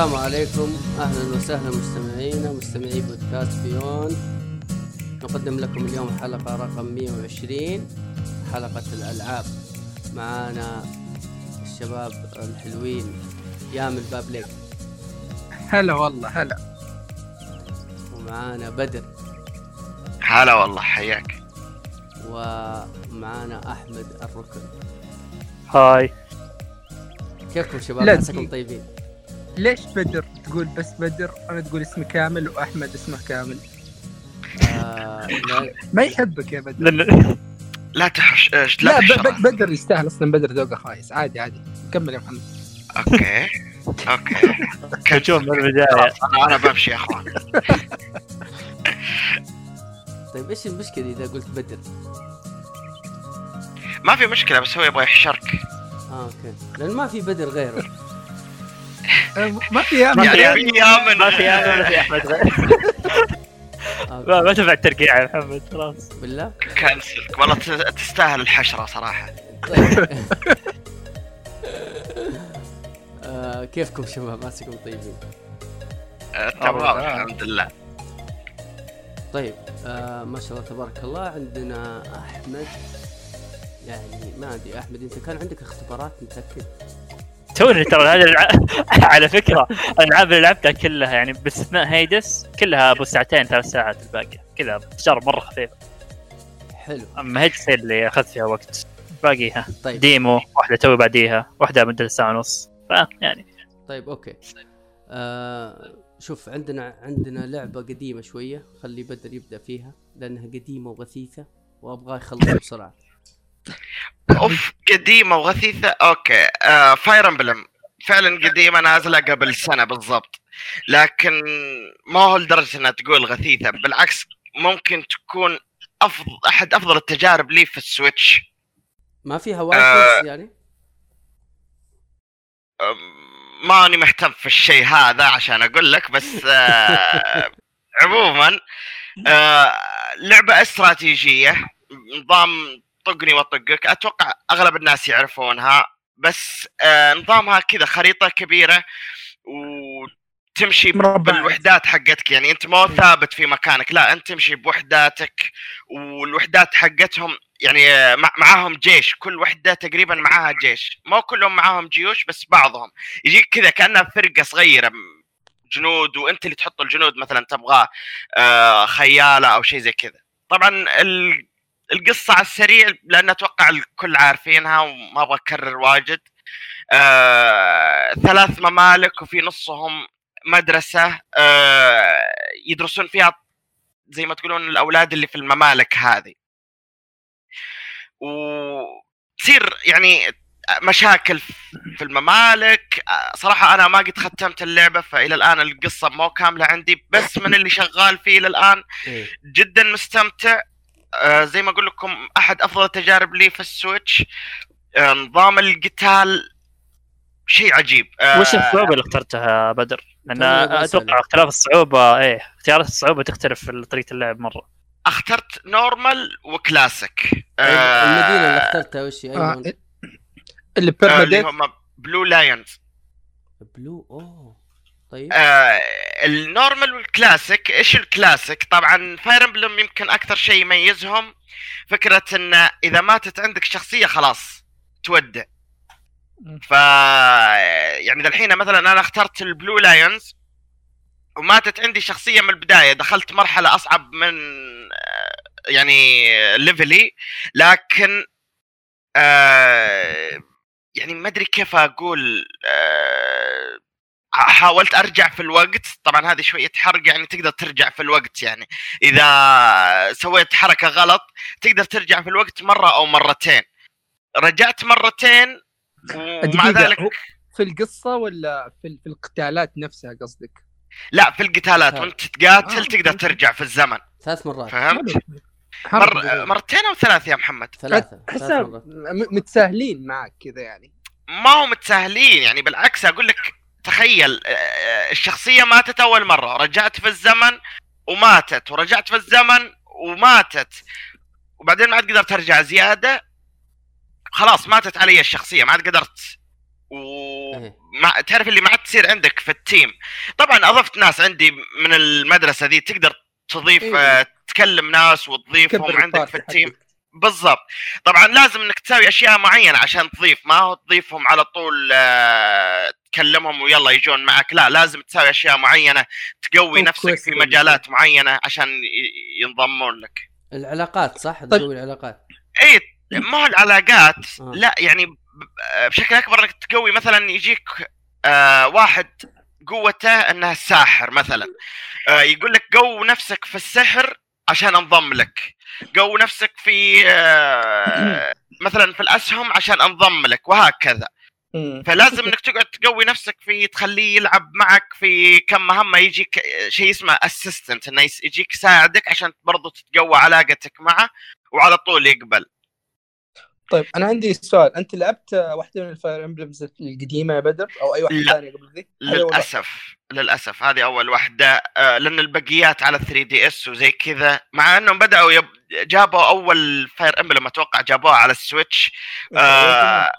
السلام عليكم. أهلا وسهلا مستمعينا مستمعي بودكاست بيون. نقدم لكم اليوم حلقة رقم 120 حلقة الألعاب. معانا الشباب الحلوين يامل بابليك هلا والله هلا. ومعانا بدر. هلا والله حياك. ومعانا أحمد الركن. Hi. كيفكم شباب؟ لا عساكم. طيبين. ليش بدر تقول بس بدر؟ أنا تقول اسمي كامل وأحمد اسمه كامل. آه ما يحبك يا بدر. لأن لا. تحش إيش، لا لا ب- تحشر ب- بدر يستاهل أصلا بدر ذوقه خايس. عادي عادي. كمل يا محمد. okay okay. هجوم من البدايه أنا بمشي يا أخوان. طيب إيش المشكلة إذا قلت بدر؟ ما في مشكلة بس هو يبغى يحشرك. آه أوكي. لأن ما في بدر غيره. ما في في يعني يعني- ما في أنا ولا في أحمد. غير آه ما تنفع الترقيع يا محمد خلاص. بالله؟ كنسل والله تستاهل الحشرة صراحة. آه كيفكم شباب؟ عساكم طيبين. آه، تمام. الحمد لله. طيب آه ما شاء الله تبارك الله عندنا أحمد. يعني ما أدري أحمد أنت كان عندك اختبارات متأكد؟ توني ترى هذه الع... على فكرة الالعاب اللي لعبتها كلها يعني باستثناء Hades كلها أبو ساعتين ثلاث ساعات الباقيه كذا تجارب مرة خفيفة. حلو. أما Hades هي اللي اخذت فيها وقت باقيها طيب. demo واحدة توي بعديها واحدة مدة ساعة ونص. فيعني طيب okay. آه شوف عندنا عندنا لعبة قديمة شوية خلي بدر يبدأ فيها لأنها قديمة وغثيثة وأبغاه يخلصها بسرعة. أوف قديمة وغثيثة. أوكي. آه فاير امبلم فعلا قديمة نازلة قبل سنة بالضبط. لكن ما هو لدرجة إنها تقول غثيثة. بالعكس ممكن تكون أفضل أحد أفضل التجارب لي في ال Switch. ما فيها waifus يعني؟ أم، ماني مهتم في الشيء هذا عشان أقول لك بس آه، عموما آه، لعبة استراتيجية. نظام طقني وطقك أتوقع أغلب الناس يعرفونها. بس آه، نظامها كذا خريطة كبيرة وتمشي مربعات. بالوحدات حقتك. يعني أنت مو ثابت في مكانك. لا أنت تمشي بوحداتك والوحدات حقتهم يعني مع- معاهم جيش. كل وحدة تقريبا معاها جيش. مو كلهم معاهم جيوش بس بعضهم. يجيك كذا كأنها فرقة صغيرة جنود. وأنت اللي تحط الجنود مثلا تبغاه آه، خيالة أو شيء زي كذا. طبعا ال- القصة على السريع لأن أتوقع الكل عارفينها وما أبغى أكرر واجد. آه، ثلاث ممالك وفي نصهم مدرسة آه، يدرسون فيها زي ما تقولون الأولاد اللي في الممالك هذه. وتصير يعني مشاكل في الممالك. صراحة أنا ما قد ختمت اللعبة فإلى الآن القصة مو كاملة عندي بس من اللي شغال فيه إلى الآن إيه. جدا مستمتع. آه، زي ما أقول لكم أحد أفضل التجارب لي في السويتش. آه، نظام القتال شيء عجيب. آه، وش الصعوبة اللي اخترتها بدر؟ لأن بسألك. أتوقع اختلاف الصعوبة إيه اختيارات الصعوبة تختلف في طريقة اللعب مرة. أخترت نورمال وكلاسيك. طيب آه، المدينة اللي اخترتها وش هي؟ آه، اللي آه، هم بلو لايونز بلو أوه. طيب. آه ال normal والكلاسيك إيش الكلاسيك؟ طبعا فاير إمبلم يمكن أكثر شيء يميزهم فكرة إن إذا ماتت عندك شخصية خلاص تودع. ف يعني الحين مثلا أنا اخترت البلو لايونز وماتت عندي شخصية من البداية دخلت مرحلة أصعب من آه، يعني ليفلي لكن آه يعني ما أدري كيف أقول آه حاولت أرجع في الوقت. طبعا هذه شوية حرق يعني تقدر ترجع في الوقت يعني. إذا سويت حركة غلط تقدر ترجع في الوقت مرة أو مرتين. رجعت مرتين ومع ذلك في القصة ولا في, في القتالات نفسها قصدك؟ لا في القتالات. وأنت تقاتل آه، تقدر. ترجع في الزمن. ثلاث مرات. فهمت؟ مر... مرتين أو ثلاث يا محمد؟ ثلاثة. ثلاث احسها مرات. م- متساهلين معك كذا يعني. ما هم متساهلين يعني. بالعكس أقول لك تخيل آه، الشخصية ماتت أول مرة رجعت في الزمن وماتت ورجعت في الزمن وماتت. وبعدين ما عاد قدرت أرجع زيادة. خلاص ماتت علي الشخصية ما عاد قدرت. مع تعرف اللي ما عاد تصير عندك في التيم. طبعا أضفت ناس عندي من المدرسة ذي تقدر تضيف إيه. آه، تكلم ناس وتضيفهم عندك في التيم. حقك. بالضبط. طبعا لازم إنك تسوي أشياء معينة عشان تضيف. ما هو تضيفهم على طول آه، تكلمهم ويلا يجون معك. لا لازم تسوي أشياء معينة تقوي نفسك في مجالات معينة عشان ينضمون لك. العلاقات صح؟ طيب. تسوي العلاقات. اي ما هو العلاقات. آه. لا يعني بشكل أكبر إنك تقوي مثلا يجيك آه واحد قوته إنه ساحر مثلا. آه يقول لك قو نفسك في السحر عشان أنضم لك. قو نفسك في آه مثلا في الأسهم عشان أنضم لك وهكذا. فلازم إنك تقعد تقوي نفسك في تخليه يلعب معك في كم مهمة يجيك شيء اسمه اسيستنت إنه يجيك يساعدك عشان برضو تتقوى علاقتك معه وعلى طول يقبل طيب أنا عندي سؤال أنت لعبت واحدة من ال Fire Emblems القديمة يا بدر أو أي واحدة. ثانية قبل ذي؟ للأسف للأسف هذه أول واحدة آه، لأن البقيات على 3DS وزي كذا مع إنهم بدأوا يب... جابوا أول فاير إمبلم أتوقع جابوها على السويتش آه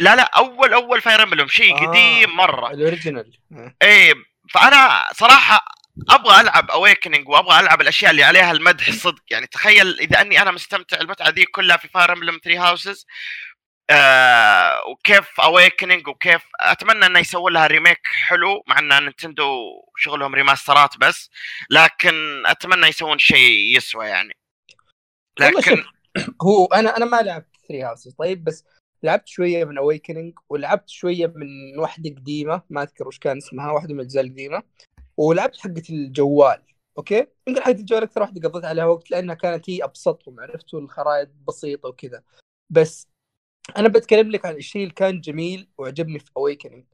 لا لا أول أول فاير امبلم شيء آه. قديم مرة ال original. إيه فأنا صراحة أبغى ألعب Awakening وأبغى ألعب الأشياء اللي عليها المدح صدق يعني تخيل إذا أني أنا مستمتع المتعه ذي كلها في فاير امبلم 3 Houses آه وكيف Awakening وكيف أتمنى إنه يسوون لها remake حلو مع إن نينتندو شغلهم ريماسترات بس لكن أتمنى يسوون شيء يسوى يعني لكن هو أنا أنا ما لعبت 3 Houses طيب بس لعبت شوية من Awakening ولعبت شوية من واحدة قديمة ما أذكر وش كان اسمها واحدة من الأجزاء القديمة. ولعبت حقة الجوال أوكي؟ يمكن حقة الجوال أكثر واحدة قضيت عليها وقت لأنها كانت هي أبسطهم عرفتوا الخرائط بسيطة وكذا. بس أنا بتكلم لك عن الشيء اللي كان جميل وعجبني في Awakening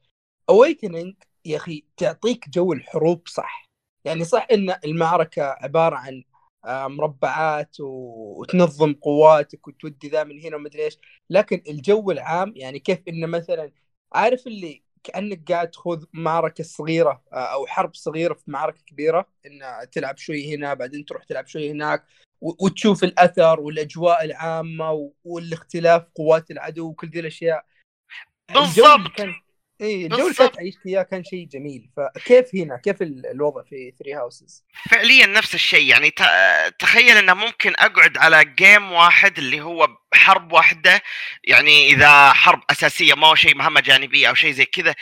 Awakening يا أخي تعطيك جو الحروب صح؟ يعني صح إن المعركة عبارة عن مربعات و- وتنظم قواتك وتودي ذا من هنا ومدري إيش لكن الجو العام يعني كيف إنه مثلا عارف اللي كأنك قاعد تخوض معركه صغيرة آه، أو حرب صغيرة في معركة كبيرة إن تلعب شوي هنا بعدين تروح تلعب شوي هناك وتشوف الأثر والأجواء العامة والاختلاف قوات العدو وكل ذي الأشياء بالضبط. كان إي الجو اللي. كانت إياه كان شيء جميل. فكيف هنا؟ كيف ال- الوضع في 3 هاوسز فعليا نفس الشيء. يعني تخيل إنه ممكن أقعد على جيم واحد اللي هو حرب واحدة. يعني إذا حرب أساسية ما هو شيء مهمة جانبية أو شيء زي كذا.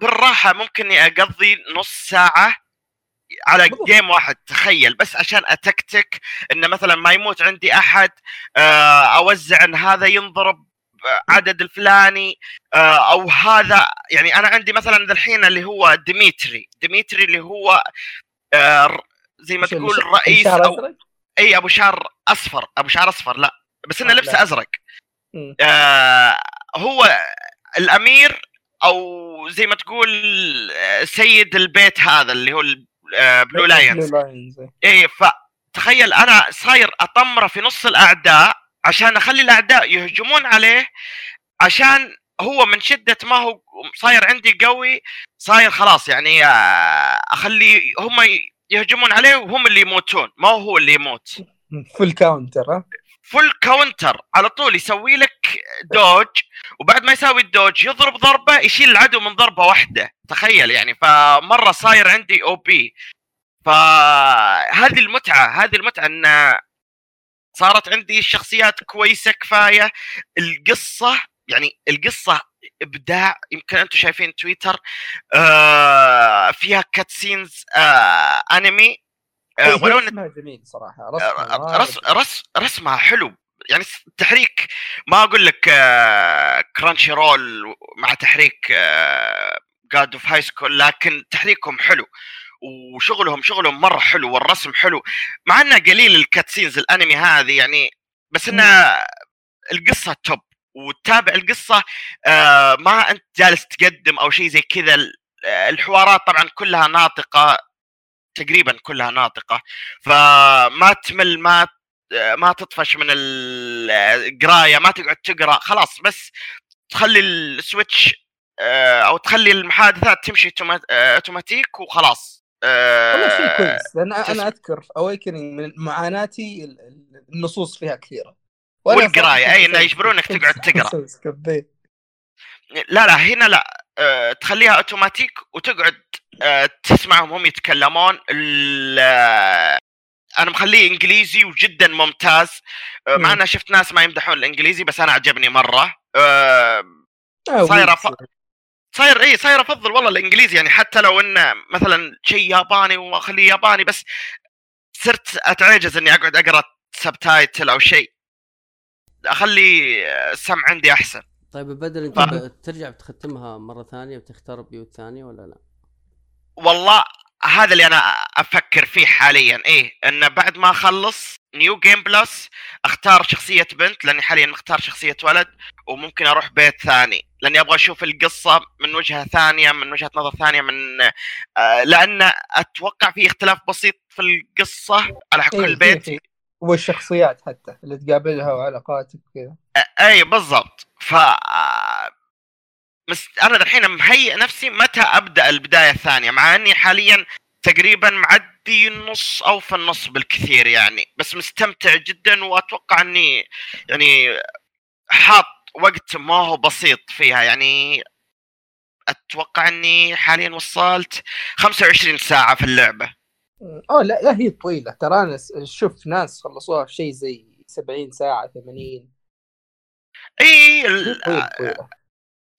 بالراحة ممكن إني أقضي نص ساعة على. game واحد. تخيل. بس عشان أتكتك إن مثلا ما يموت عندي أحد آه، أوزع إن هذا ينضرب عدد الفلاني آه، أو هذا يعني أنا عندي مثلا الحين اللي هو ديميتري ديميتري اللي هو آه، زي ما تقول رئيس أو؟ إي أبو شعر أصفر أبو شعر أصفر لا بس إنه آه، لبسه. أزرق. آه هو الأمير أو زي ما تقول سيد البيت هذا اللي هو Blue Lions. اي فتخيل أنا صاير أطمرة في نص الأعداء عشان أخلي الأعداء يهجمون عليه عشان هو من شدة ما هو صاير عندي قوي صاير خلاص يعني آه، أخلي هم يهجمون عليه وهم اللي يموتون ما هو اللي يموت. full counter ها؟ full counter على طول يسوي لك dodge وبعد ما يسوي ال dodge يضرب ضربة يشيل العدو من ضربة واحدة تخيل يعني. فمرة صاير عندي OP فهذه المتعة هذه المتعة إن صارت عندي الشخصيات كويسة كفاية. القصة يعني القصة إبداع يمكن أنتم شايفين تويتر آه فيها cutscenes آه انمي آه ولو إن رسمها جميل صراحة. رسمها مرة رس رس رسمها حلو. يعني التحريك ما أقول لك آه، Crunchyroll مع تحريك God of High School لكن تحريكهم حلو. وشغلهم شغلهم مرة حلو والرسم حلو مع إنه قليل ال cutscenes الأنمي هذه يعني بس إنه القصة توب وتتابع القصة آه، ما أنت جالس تقدم أو شيء زي كذا ال- الحوارات طبعا كلها ناطقة تقريبا كلها ناطقة. فما تمل ما ما تطفش من ال- القراية ما تقعد تقرأ خلاص بس تخلي السويتش آه، أو تخلي المحادثات تمشي آه، أوتوماتيك وخلاص. آه، والله شيء كويس. لأن. أنا أذكر في اويكننج من معاناتي ال- ال- النصوص فيها كثيرة. أي، إنه كنت- يجبرونك تقعد تقرأ. لا لا هنا لا. آه، تخليها أوتوماتيك وتقعد آه، تسمعهم هم يتكلمون. ال- آه، أنا مخليه إنجليزي وجدا ممتاز. آه، مع. اني شفت ناس ما يمدحون الإنجليزي بس أنا عجبني مرة. آه، آه، ف- صاير اي صاير أفضل والله الإنجليزي يعني حتى لو انه مثلا شيء ياباني وأخليه ياباني بس صرت أتعجز إني أقعد أقرأ subtitle أو شيء أخلي السمع عندي أحسن طيب بدر أنت فاهم. بترجع بتختمها مرة ثانية بتختار بيوت ثانية ولا لا؟ والله هذا اللي أنا أفكر فيه حاليا إيه انه بعد ما أخلص new game plus أختار شخصية بنت لأني حاليا مختار شخصية ولد وممكن أروح بيت ثاني لأني أبغى أشوف القصة من وجهة ثانية من وجهة نظر ثانية من آه لأن أتوقع في اختلاف بسيط في القصة على إيه، كل في- بيت في. والشخصيات حتى اللي تقابلها وعلاقاتك كذا اي بالضبط. ف مس... أنا الحين مهيئ نفسي متى أبدأ البداية الثانية مع إني حاليا تقريبا معدي النص أو في النص بالكثير يعني بس مستمتع جدا وأتوقع إني يعني حاط وقت ما هو بسيط فيها يعني أتوقع إني حاليا وصلت 25 ساعة في اللعبة. آه لا لا هي طويلة. ترى أنا شوف ناس خلصوها في شيء زي 70 ساعة 80 إي طويلة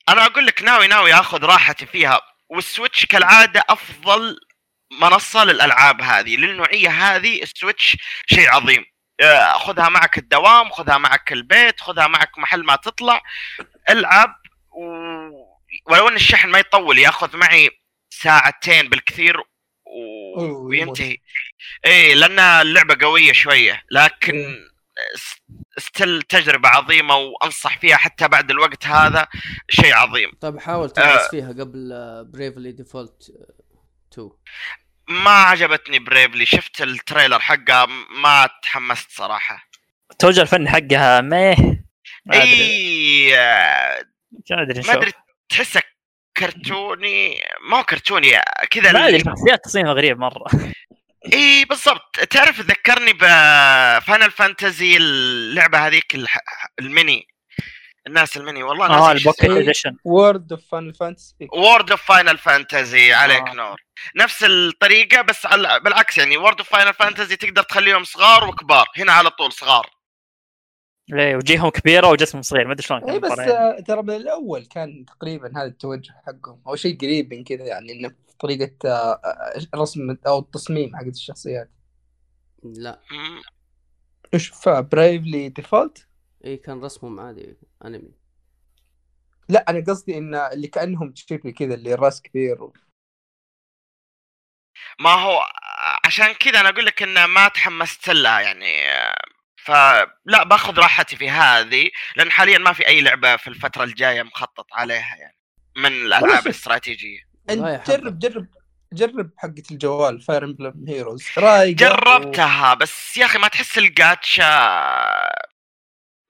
أنا أقول لك ناوي ناوي آخذ راحتي فيها. والسويتش كالعادة أفضل منصة للألعاب هذه للنوعية هذه السويتش شيء عظيم. آه، خذها معك الدوام خذها معك البيت خذها معك محل ما تطلع. العب و... ولو إن الشحن ما يطول يأخذ معي ساعتين بالكثير و... وينتهي. إيه لأن اللعبة قوية شوية لكن. still تجربة عظيمة وأنصح فيها حتى بعد الوقت هذا شيء عظيم. طيب حاول تدرس آه. فيها قبل Bravely Default 2 ما عجبتني Bravely. شفت ال trailer حقها ما تحمست صراحة. التوجه الفني حقها ما ما اي ما أدري ما أدري تحسه كرتوني ما هو كرتوني كذا ما أدري شخصيات تصميمها غريب مرة. اي بالضبط. تعرف ذكرني ب Final Fantasy اللعبة هذيك الميني. الناس الميني والله آه ناسي ال pocket اسمه. edition World of فان Fantasy World of Final Fantasy عليك آه. نور. نفس الطريقة بس على بالعكس يعني World of Final Fantasy تقدر تخليهم صغار وكبار. هنا على طول صغار. ليه وجيههم كبيرة وجسمهم صغير ما أدري شلون اي بس. آه، ترى من الأول كان تقريبا هذا التوجه حقهم أو شيء قريب من كذا يعني إنه في طريقة آه، آه، رسم أو التصميم حق الشخصيات. لا. إيش Bravely Default اي كان رسمهم عادي أنمي لا أنا قصدي إن اللي كأنهم شكل كذا اللي راس كبير و... ما هو عشان كذا أنا أقول لك إن ما تحمست لها يعني فلا بأخذ راحتي في هذه لأن حاليا ما في أي لعبة في الفترة الجاية مخطط عليها يعني من الألعاب. الاستراتيجية أنت. جرب جرب جرب حقة الجوال فاير امبلم هيروز رايقه جربتها بس يا أخي ما تحس الجاتشا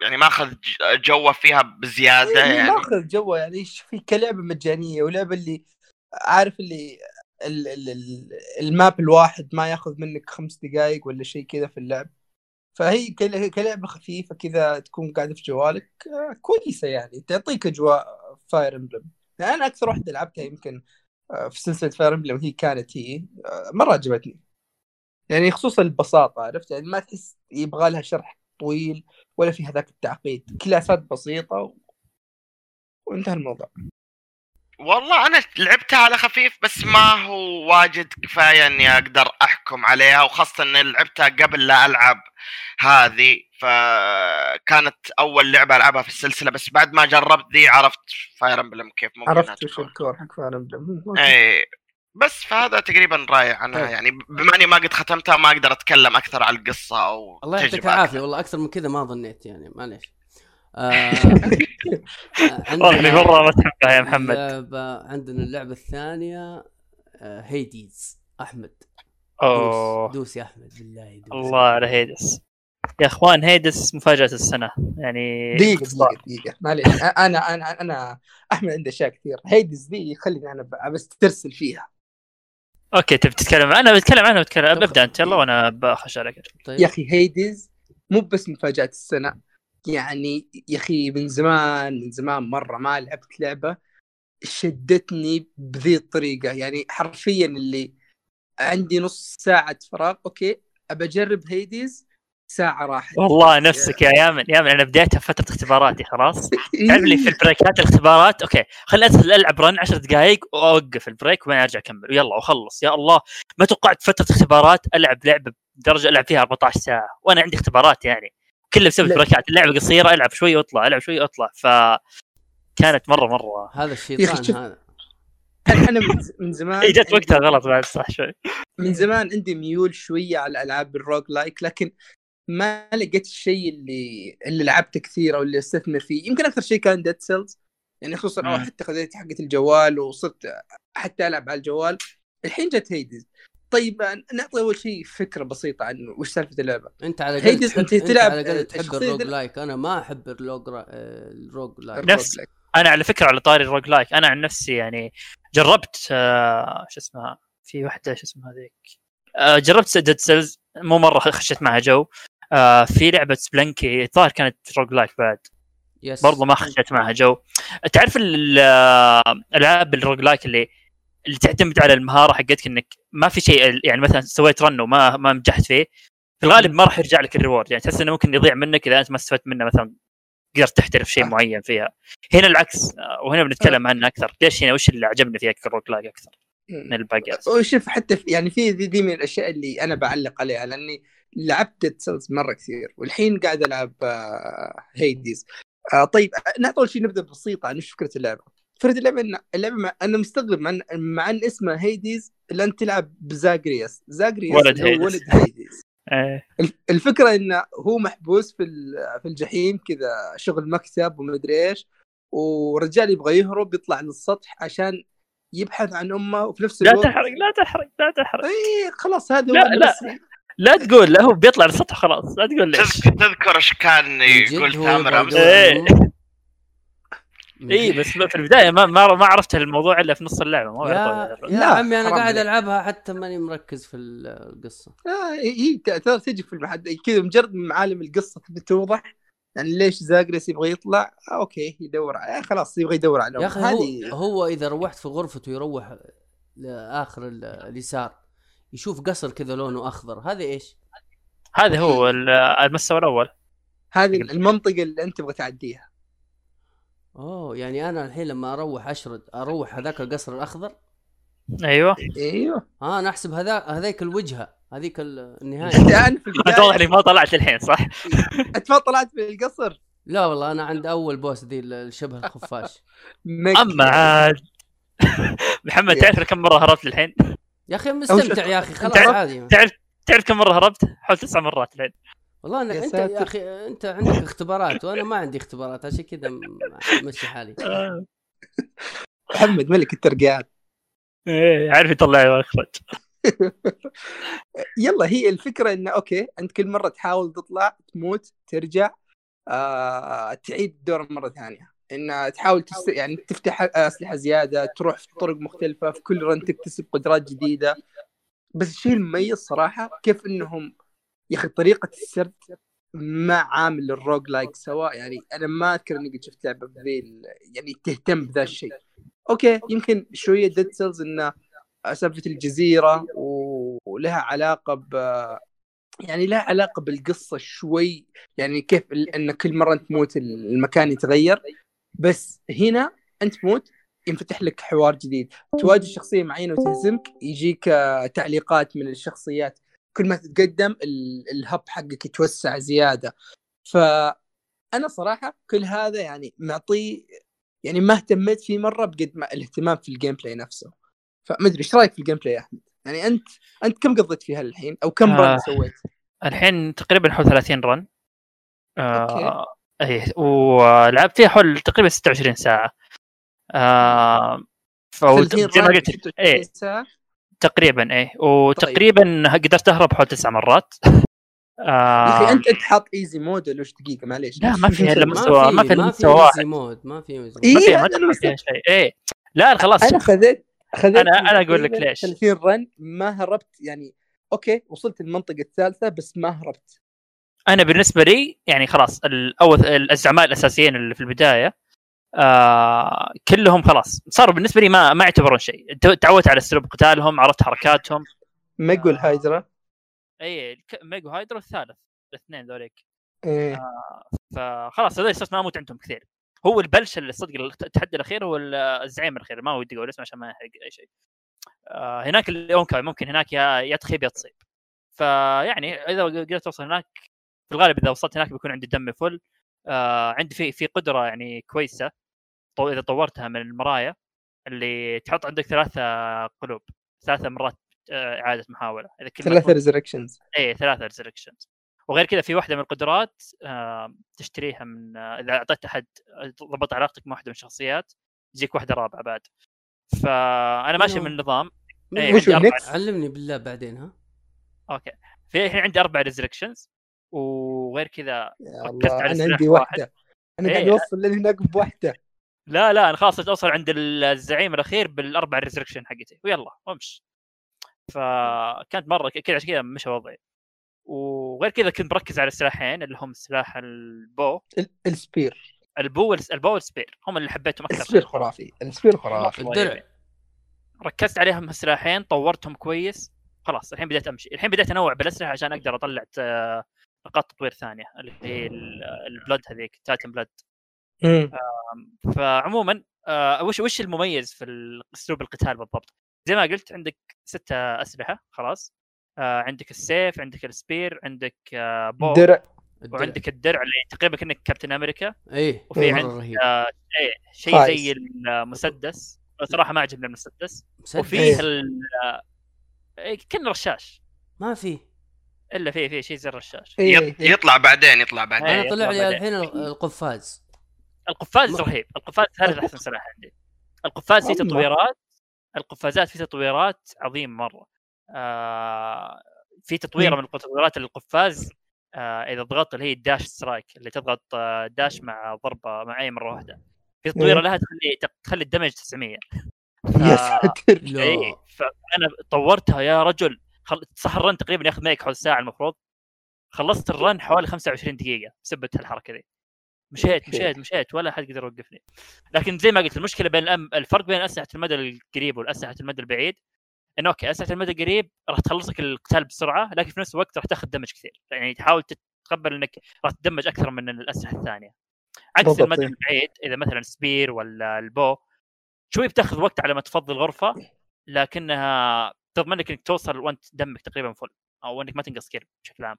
يعني ماخذ جوه فيها بزيادة يعني يعني؟ ماخذ جوا يعني إيش في كلعبة مجانية ولعبة اللي عارف اللي ال ال ال ال map الواحد ما ياخذ منك خمس دقائق ولا شيء كذا في اللعب. فهي كل- كلعبة خفيفة كذا تكون قاعدة في جوالك آه، كويسة يعني تعطيك أجواء Fire Emblem يعني أنا أكثر واحدة لعبتها يمكن آه، في سلسلة Fire Emblem هي كانت هي آه، مرة عجبتني. يعني خصوصا البساطة عرفت؟ يعني ما تحس يبغى لها شرح طويل ولا في هذاك التعقيد. classات بسيطة و... وانتهى الموضوع. والله أنا لعبتها على خفيف بس ما هو واجد كفاية إني أقدر أحكم عليها وخاصة إني لعبتها قبل لا ألعب هذه فكانت أول لعبة ألعبها في السلسلة بس بعد ما جربت ذي عرفت Fire Emblem كيف ممكن عرفت وش. ال core حق Fire Emblem. اي بس فهذا تقريبا راي عنها طيب. يعني بما إني ما قد ختمتها ما أقدر أتكلم أكثر عن القصة أو الله يعطيك العافية. أكثر. والله أكثر من كذا ما ظنيت يعني. معليش. آه والله مرة ما تحبها يا محمد. اللعبة عندنا اللعبة الثانية آه Hades أحمد. أوه. دوس, دوس يا أحمد. بالله دوس. الله على Hades يا أخوان Hades مفاجأة السنة. يعني. دقيقة دقيقة معليش. أنا أنا أنا أحمد عنده أشياء كثير Hades ذي خليني أنا ب- بس ترسل فيها. okay تبي تتكلم عنها؟ بتكلم عنها بتكلم أبدأ أنت. يلا وأنا بخش عليك طيب. يا أخي Hades مو بس مفاجأة السنة. يعني يا أخي من زمان من زمان مرة ما لعبت لعبة شدتني بذي الطريقة. يعني حرفيا اللي عندي نص ساعة فراغ okay ابى أجرب Hades ساعة راحت. والله نفسك يا يامن يامن أنا بديتها في فترة اختباراتي خلاص؟ تعرف لي في ال breakات الاختبارات؟ okay خليني ادخل ألعب run 10 دقائق وأوقف ال break وبعدين أرجع أكمل. ويلا واخلص يا الله ما توقعت فترة اختبارات ألعب لعبة بدرجة ألعب فيها 14 ساعة؟ وأنا عندي اختبارات يعني. كلها بسبب لا. breakات اللعبة قصيرة ألعب شوي وأطلع ألعب شوي وأطلع. ف كانت مرة مرة. هذا الشيطان هذا. أنا أنا من زمان اي جت وقتها غلط بعد صح شوي. من زمان عندي ميول شوية على الألعاب ال roguelike لكن ما لقيت الشيء اللي اللي لعبته كثير أو اللي أستثمر فيه. يمكن أكثر شيء كان Dead Cells يعني خصوصا أو مم. حتى خذيت حقة الجوال وصرت حتى ألعب على الجوال. الحين جت Hades طيب نعطي أول شيء فكرة بسيطة عن وش سالفة اللعبة. أنت على Hades تحب أنت تلعب على قد تحب ال roguelike. أنا ما أحب الروج را- آه، الروج لايك. نفس-. أنا على فكرة على طاري ال roguelike. أنا عن نفسي يعني جربت آه شو اسمها في واحدة شو اسمها هذيك. آه جربت Dead Cells مو مرة خشيت معها جو. آه في لعبة Spelunky الظاهر كانت roguelike بعد. yes برضو ما خشيت معها جو. تعرف ال- آه، الالعاب ال roguelike اللي اللي تعتمد على المهارة حقتك إنك ما في شيء يعني مثلا سويت run وما ما نجحت فيه في الغالب ما راح يرجع لك ال reward. يعني تحس إنه ممكن يضيع منك إذا أنت ما استفدت منه مثلا قدرت تحترف شيء آه. معين فيها. هنا العكس آه، وهنا بنتكلم عنه أكثر. ليش هنا؟ وش اللي عجبني فيها ك roguelike أكثر؟ من الباقي وشوف حتى في يعني في ذي, ذي من الأشياء اللي أنا بعلق عليها لأني لعبت Dead Cells مرة كثير والحين قاعد ألعب آه، Hades آه، طيب نعطي أول شيء نبدأ بسيطة عن وش فكرة اللعبة فكرة اللعبة إن اللعبة. أنا مستغرب مع إن مع إن اسمها Hades إلا انت تلعب ب Zagreus Zagreus ولد Hades. ولد Hades آه، الف- الفكرة انه هو محبوس في في الجحيم كذا شغل مكتب ومدري إيش ورجال يبغى يهرب يطلع للسطح عشان يبحث عن أمه وفي نفس لا الوقت تحرق لا تحرق لا تحرق اي خلاص هذا لا، لا. لا تقول لا هو بيطلع للسطح خلاص لا تقول ليش تذكر تذكر إيش كان يقول هو ثامر أمس إيه. على اي جد. بس في البداية ما ما, ما عرفت الموضوع إلا في نص اللعبة ما يا يا لا، عمي أنا قاعد. ألعبها حتى ماني مركز في القصة آه هي تجي في المحد كذا مجرد من معالم القصة تبي توضح يعني ليش زاغريس يبغى يطلع آه أوكي يدور آه خلاص يبغى يدور على يا أخي. هو, هذه هو إذا روحت في غرفته يروح لاخر ال- اليسار يشوف قصر كذا لونه أخضر هذا إيش؟ هذا هو ال- المستوى الأول. هذه المنطقة اللي أنت تبغى تعديها. أوه يعني أنا الحين لما أروح أشرد أروح هذاك القصر الأخضر؟ أيوه. أيوه. آه أنا أحسب هذا هذيك الوجهة هذيك ال- النهاية. أنت أنا في انت واضح انك البدايه ما طلعت الحين صح؟ أنت ما طلعت من القصر؟ لا والله أنا عند أول بوس ذي الشبه الخفاش. أما عاد. محمد تعرف كم مرة هربت الحين؟ يا أخي مستمتع يا أخي خلاص تعرف- عادي. تعرف تعرف كم مرة هربت؟ حول تسع مرات الحين والله أنا يا أنت يا. أخي أنت عندك اختبارات وأنا ما عندي اختبارات عشان كذا م- ماشي حالي. محمد ملك الترقيات. إيه عارف يطلع ويخرج. يلا هي الفكرة انه أوكي أنت كل مرة تحاول تطلع تموت ترجع آه تعيد الدور مرة ثانية. إن تحاول تست... يعني تفتح أسلحة زيادة تروح في طرق مختلفة في كل run تكتسب قدرات جديدة. بس الشيء المميز صراحة كيف إنهم يا أخي طريقة السرد مع عامل ال roguelike سوا يعني أنا ما أذكر إني قد شفت لعبة بذي يعني تهتم بذا الشيء. أوكي يمكن شوية Dead Cells انه سالفة الجزيرة ولها علاقة ب يعني لها علاقة بالقصة شوي يعني كيف إن كل مرة تموت المكان يتغير. بس هنا أنت تموت ينفتح لك حوار جديد تواجه شخصية معينة وتهزمك يجيك آه، تعليقات من الشخصيات كل ما تتقدم ال- ال hub حقك يتوسع زيادة فأنا صراحة كل هذا يعني معطيه يعني ما اهتميت فيه مرة بقد ما الاهتمام في ال gameplay نفسه فمدري إيش رأيك في ال gameplay يا أحمد؟ يعني أنت أنت كم قضيت فيها الحين أو كم آه. run سويت؟ الحين تقريبا حول 30 run أوكي. آه إيه ولعبت فيها حول تقريبا 26 ساعة. آه فو- 30 زي ما قلت 26 إيه. تقريبا إيه. وتقريبا قدرت أهرب حول تسع مرات. يا آه أخي انت أنت حاط easy mode ولا وش دقيقة؟ معليش. لا، ما فيها إلا ما مستوى- ما في في في مستوى واحد. easy mode ما في easy إيه، ما فيها ما. فيها شيء. إيه. لا خلاص. أنا خذيت خذيت أنا- أنا أقول لك ليش. 30 run ما هربت يعني أوكي وصلت المنطقة الثالثة بس ما هربت. أنا بالنسبة لي يعني خلاص الأول الزعماء الأساسيين اللي في البداية آه كلهم خلاص. صاروا بالنسبة لي ما ما يعتبرون شيء. تعودت على أسلوب قتالهم عرفت حركاتهم. Meg و ال Hydra. اي ك- Meg و Hydra و الثالث الاثنين ذوليك. إيه. فخلاص هذول صرت ما أموت عندهم كثير. هو البلش اللي صدق التحدي الأخير هو ال- الزعيم الأخير ما ودي أقول اسمه عشان ما يحرق أي شيء. آه هناك الأونكاي ممكن هناك يا يا تخيب يا تصيب. فيعني إذا قدرت اوصل هناك في الغالب إذا وصلت هناك بيكون عندي دم فل. آه عندي في في قدرة يعني كويسة طو إذا طورتها من المرايا اللي تحط عندك ثلاثة قلوب ثلاثة مرات آه، إعادة محاولة. إذا كل تموت- resurrections إيه ثلاثة resurrections وغير كذا في واحدة من القدرات آه، تشتريها من آه، إذا أعطيت أحد ضبط علاقتك مع واحدة من الشخصيات تجيك واحدة رابعة بعد. فأنا ماشي؟ من النظام. إيه، ال Nyx؟ علمني بالله بعدين ها؟ أوكي. في الحين عندي أربع resurrections وغير كذا ركزت على أنا عندي واحد. واحدة أنا قاعد إيه. أوصل لين هناك بواحده لا لا أنا خلاص أوصل عند الزعيم الأخير بالأربع resurrection حقتي. ويلا وامش. فكانت مرة ك- كذا عشان كذا مشى وضعي. وغير كذا كنت مركز على السلاحين اللي هم سلاح البو. ال- السبير. البو والس- البو والسبير. هم اللي حبيتهم أكثر. السبير. خرافي. السبير خرافي. الدرع. ركزت عليهم السلاحين طورتهم كويس. خلاص الحين بديت أمشي. الحين بديت أنوع بالأسلحة عشان أقدر أطلع آه، نقاط تطوير ثانية اللي هي ال- ال blood هذيك Titan Blood مم. فعموما آه وش وش المميز في اسلوب القتال بالضبط؟ زي ما قلت عندك ستة أسلحة خلاص آه عندك السيف عندك ال spear عندك آه bow درع الدرع. وعندك الدرع اللي تقريبا كأنك كابتن أمريكا إيه وفي عندك رهيب آه إيه شيء. زي المسدس صراحة ما عجبني المسدس مسدس. وفيه ال آه، إيه، كأنه رشاش ما في إلا فيه فيه شيء زي الرشاش إيه، إيه. يطلع بعدين يطلع بعدين إيه، أنا طلع لي. الحين ال- القفاز. القفاز ما- رهيب. القفاز ثالث أحسن سلاح عندي. القفاز فيه. تطويرات. القفازات فيه تطويرات عظيم مرة. آه في تطويرة. من التطويرات القفاز. آه إذا ضغطت اللي هي ال dash strike اللي تضغط آه dash مع ضربة مع أي مرة واحدة. في تطويرة مم. لها تخلي تخلي ال damage 900 يا ساتر. لا اي فأنا طورتها يا رجل. خل... صح ال run تقريبا ياخذ معك حول ساعة المفروض. خلصت ال run حوالي 25 دقيقة بسبب الحركه ذي. مشيت مشيت مشيت ولا حد قدر يوقفني. لكن زي ما قلت المشكلة بين الأم... الفرق بين أسلحة المدى القريب والاسلحه المدى البعيد انه أوكي أسلحة المدى القريب راح تخلصك القتال بسرعة لكن في نفس الوقت راح تاخذ damage كثير. يعني تحاول تتقبل إنك راح تدمج أكثر من الأسلحة الثانية. عكس المدى. البعيد إذا مثلا spear ولا ال bow شوي بتاخذ وقت على ما تفضي الغرفة لكنها تضمن لك إنك توصل وأنت دمك تقريبا full أو إنك ما تنقص كثير بشكل عام.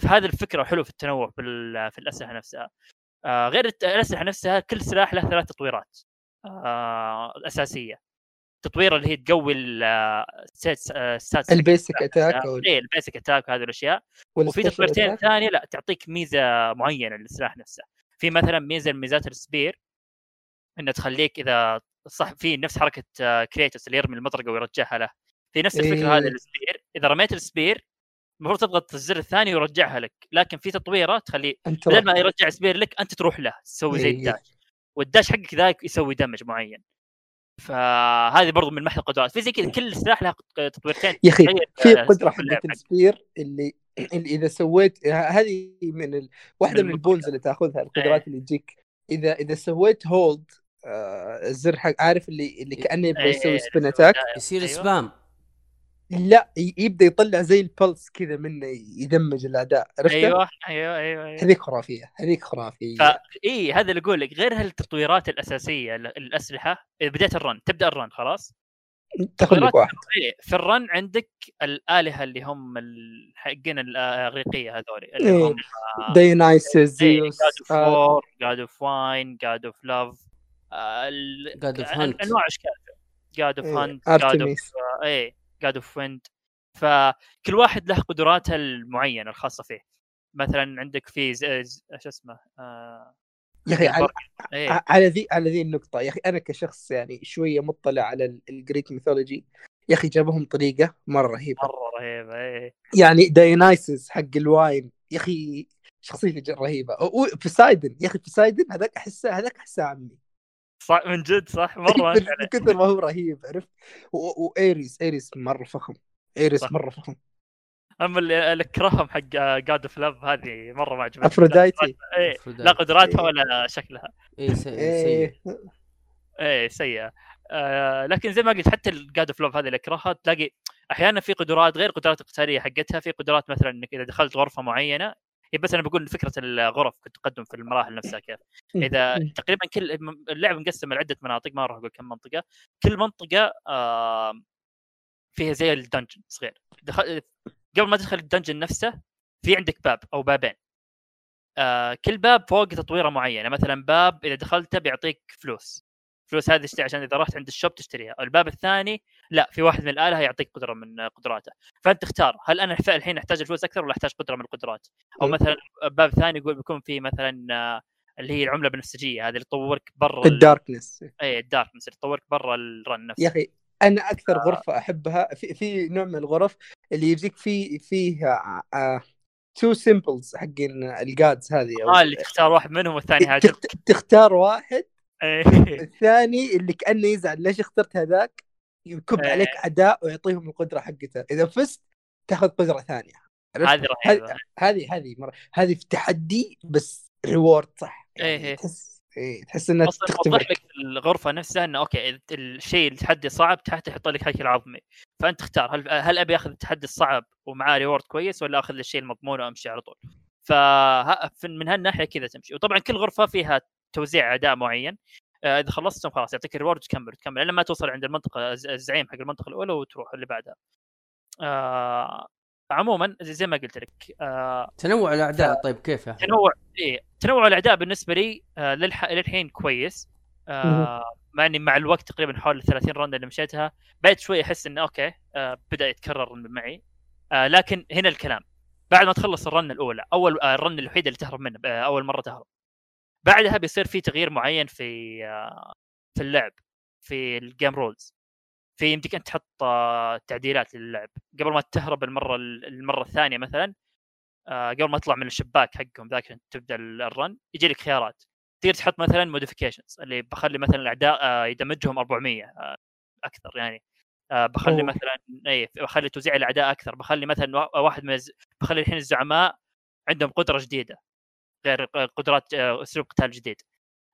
فهذه الفكرة حلو في التنوع في الأسلحة نفسها. آه غير الأسلحة نفسها كل سلاح له ثلاث تطويرات آه أساسية. تطوير اللي هي تقوي ال stats ال basic attack أو إيه ال basic attack وهذه الأشياء. وفي تطويرتين. ثانية لا تعطيك ميزة معينة للسلاح نفسه. في مثلا ميزة من ميزات ال spear إنه تخليك إذا صح في نفس حركة آه، Kratos اللي يرمي المطرقة ويرجعها له. في نفس الفكرة إيه. هذه ال spear إذا رميت ال spear المفروض تضغط الزر الثاني ويرجعها لك. لكن في تطويرة تخليه بدل ما يرجع spear لك أنت تروح له تسوي زي إيه. ال dash. وال dash حقك ذاك يسوي damage معين. فهذه برضو من محل القدرات في زي كذا كل سلاح له تطويرتين. يا أخي في آه، قدرة حقت. ال spear اللي اللي إذا سويت هذه من ال... واحدة من من ال boons اللي تأخذها إيه. القدرات اللي تجيك. إذا إذا سويت hold الزر حق عارف اللي اللي كأنه يبغى إيه، يسوي إيه، spin attack يصير. spam لا ي- يبدأ يطلع زي ال pulse كذا منه يدمج الاعداء عرفت؟ أيوه أيوه أيوه, أيوة. هذيك خرافية هذيك خرافية. ف إي هذا اللي أقول لك غير هالتطويرات الأساسية الأسلحة اذا بديت ال run تبدأ ال run خلاص؟ تاخذ لك واحد. إيه، في ال run عندك الآلهة اللي هم حقين الأغريقية هذول اللي هم دايونايسس God زيوس of آه، war God of wine God of love God of Hunt. أنواع أشكال. God of إيه، hunt God of إيه God of wind فكل واحد له قدراته المعينة الخاصة فيه. مثلا عندك في شو اسمه؟ آه يا أخي على, إيه. على ذي على ذي النقطة. يا أخي أنا كشخص يعني شوية مطلع على ال- ال Greek mythology يا أخي جابهم طريقة مرة رهيبة. مرة رهيبة إيه. يعني دايونايسس حق ال wine يا أخي شخصيته رهيبة. بوسايدن يا أخي بوسايدن هذاك احسه هذاك أحسه عمي. صح من جد صح مرة من من كثر ما هو رهيب عرفت؟ وايريس إيريس مرة فخم إيريس صح. مرة فخم. أما اللي اكرههم حق God of love هذه مرة ما عجبتني. إيه، المفروض لا قدراتها إيه. ولا شكلها. اي سيء إيه. سيء. إيه سيئة. آه لكن زي ما قلت حتى ال God of love هذه اللي اكرهها تلاقي أحيانا في قدرات غير القدرات القتالية حقتها في قدرات مثلا إنك إذا دخلت غرفة معينة بس أنا بقول فكرة الغرف التقدم في المراحل نفسها كيف. إذا تقريبا كل اللعبة مقسمة لعدة مناطق ما راح أقول كم منطقة. كل منطقة آه فيها زي ال dungeon صغير. دخل قبل ما تدخل ال dungeon نفسه في عندك باب أو بابين. آه كل باب فوق تطويرة معينة. مثلا باب إذا دخلته بيعطيك فلوس. فلوس هذه تشتري عشان إذا رحت عند ال shop تشتريها. الباب الثاني لا في واحد من الآلهة يعطيك قدرة من قدراته. فأنت تختار هل أنا الحين أحتاج الفلوس أكثر ولا أحتاج قدرة من القدرات؟ أو مم. مثلا باب ثاني يقول بيكون في مثلا آه، اللي هي العملة البنفسجيه هذه اللي تطورك برا ال- ال darkness. اي ال darkness اللي تطورك برا ال run نفسه. يا أخي أنا أكثر غرفة أحبها في, في نوع من الغرف اللي يجيك فيه فيها two symbols حقين ال Gods هذه آه اللي تختار واحد منهم والثاني تخت- تختار واحد إيه. الثاني اللي كأنه يزعل ليش اخترت هذاك؟ يكب إيه. عليك اعداء ويعطيهم القدرة حقته. إذا فزت تاخذ قدرة عرفت؟ هذه رهيبة. هذه هذه هذه مره هذه في تحدي بس reward صح. إيه إيه. تحس إيه تحس إنها تختبر توضح لك الغرفة نفسها إنه okay الشيء التحدي صعب تحت يحط لك هيكل عظمي فأنت تختار هل هل أبي أخذ التحدي الصعب ومعاه reward كويس ولا أخذ الشيء المضمون وأمشي على طول؟ فمن هالناحية كذا تمشي. وطبعا كل غرفة فيها توزيع أعداء معين آه، إذا خلصتهم خلاص يعطيك ال reward وتكمل وتكمل لما توصل عند المنطقة الز- الزعيم حق المنطقة الأولى وتروح اللي بعدها. آه عموما زي ما قلت لك آه تنوع الأعداء طيب كيف؟ تنوع إيه تنوع الأعداء بالنسبة لي آه للح... للحين كويس. آه مع إني مع الوقت تقريبا حول 30 round اللي مشيتها بدأت شوي أحس إنه okay آه بدأ يتكرر معي. آه لكن هنا الكلام. بعد ما تخلص ال run الأولى أول آه ال run الوحيده اللي تهرب منه آه أول مرة تهرب. بعدها بيصير في تغيير معين في آه في اللعب في ال game rules في يمديك أنت تحط آه تعديلات للعب. قبل ما تهرب المرة المرة الثانية مثلا آه، قبل ما تطلع من الشباك حقهم ذاك تبدأ ال- ال run يجي لك خيارات. تقدر تحط مثلا modifications اللي بخلي مثلا الأعداء دمجهم 400 آه، أكثر يعني. بخلي أوه. مثلا اي بخلي توزيع الأعداء أكثر. بخلي مثلا وا- واحد من. بخلي الحين الزعماء عندهم قدرة جديدة. غير قدرات آه، أسلوب قتال جديد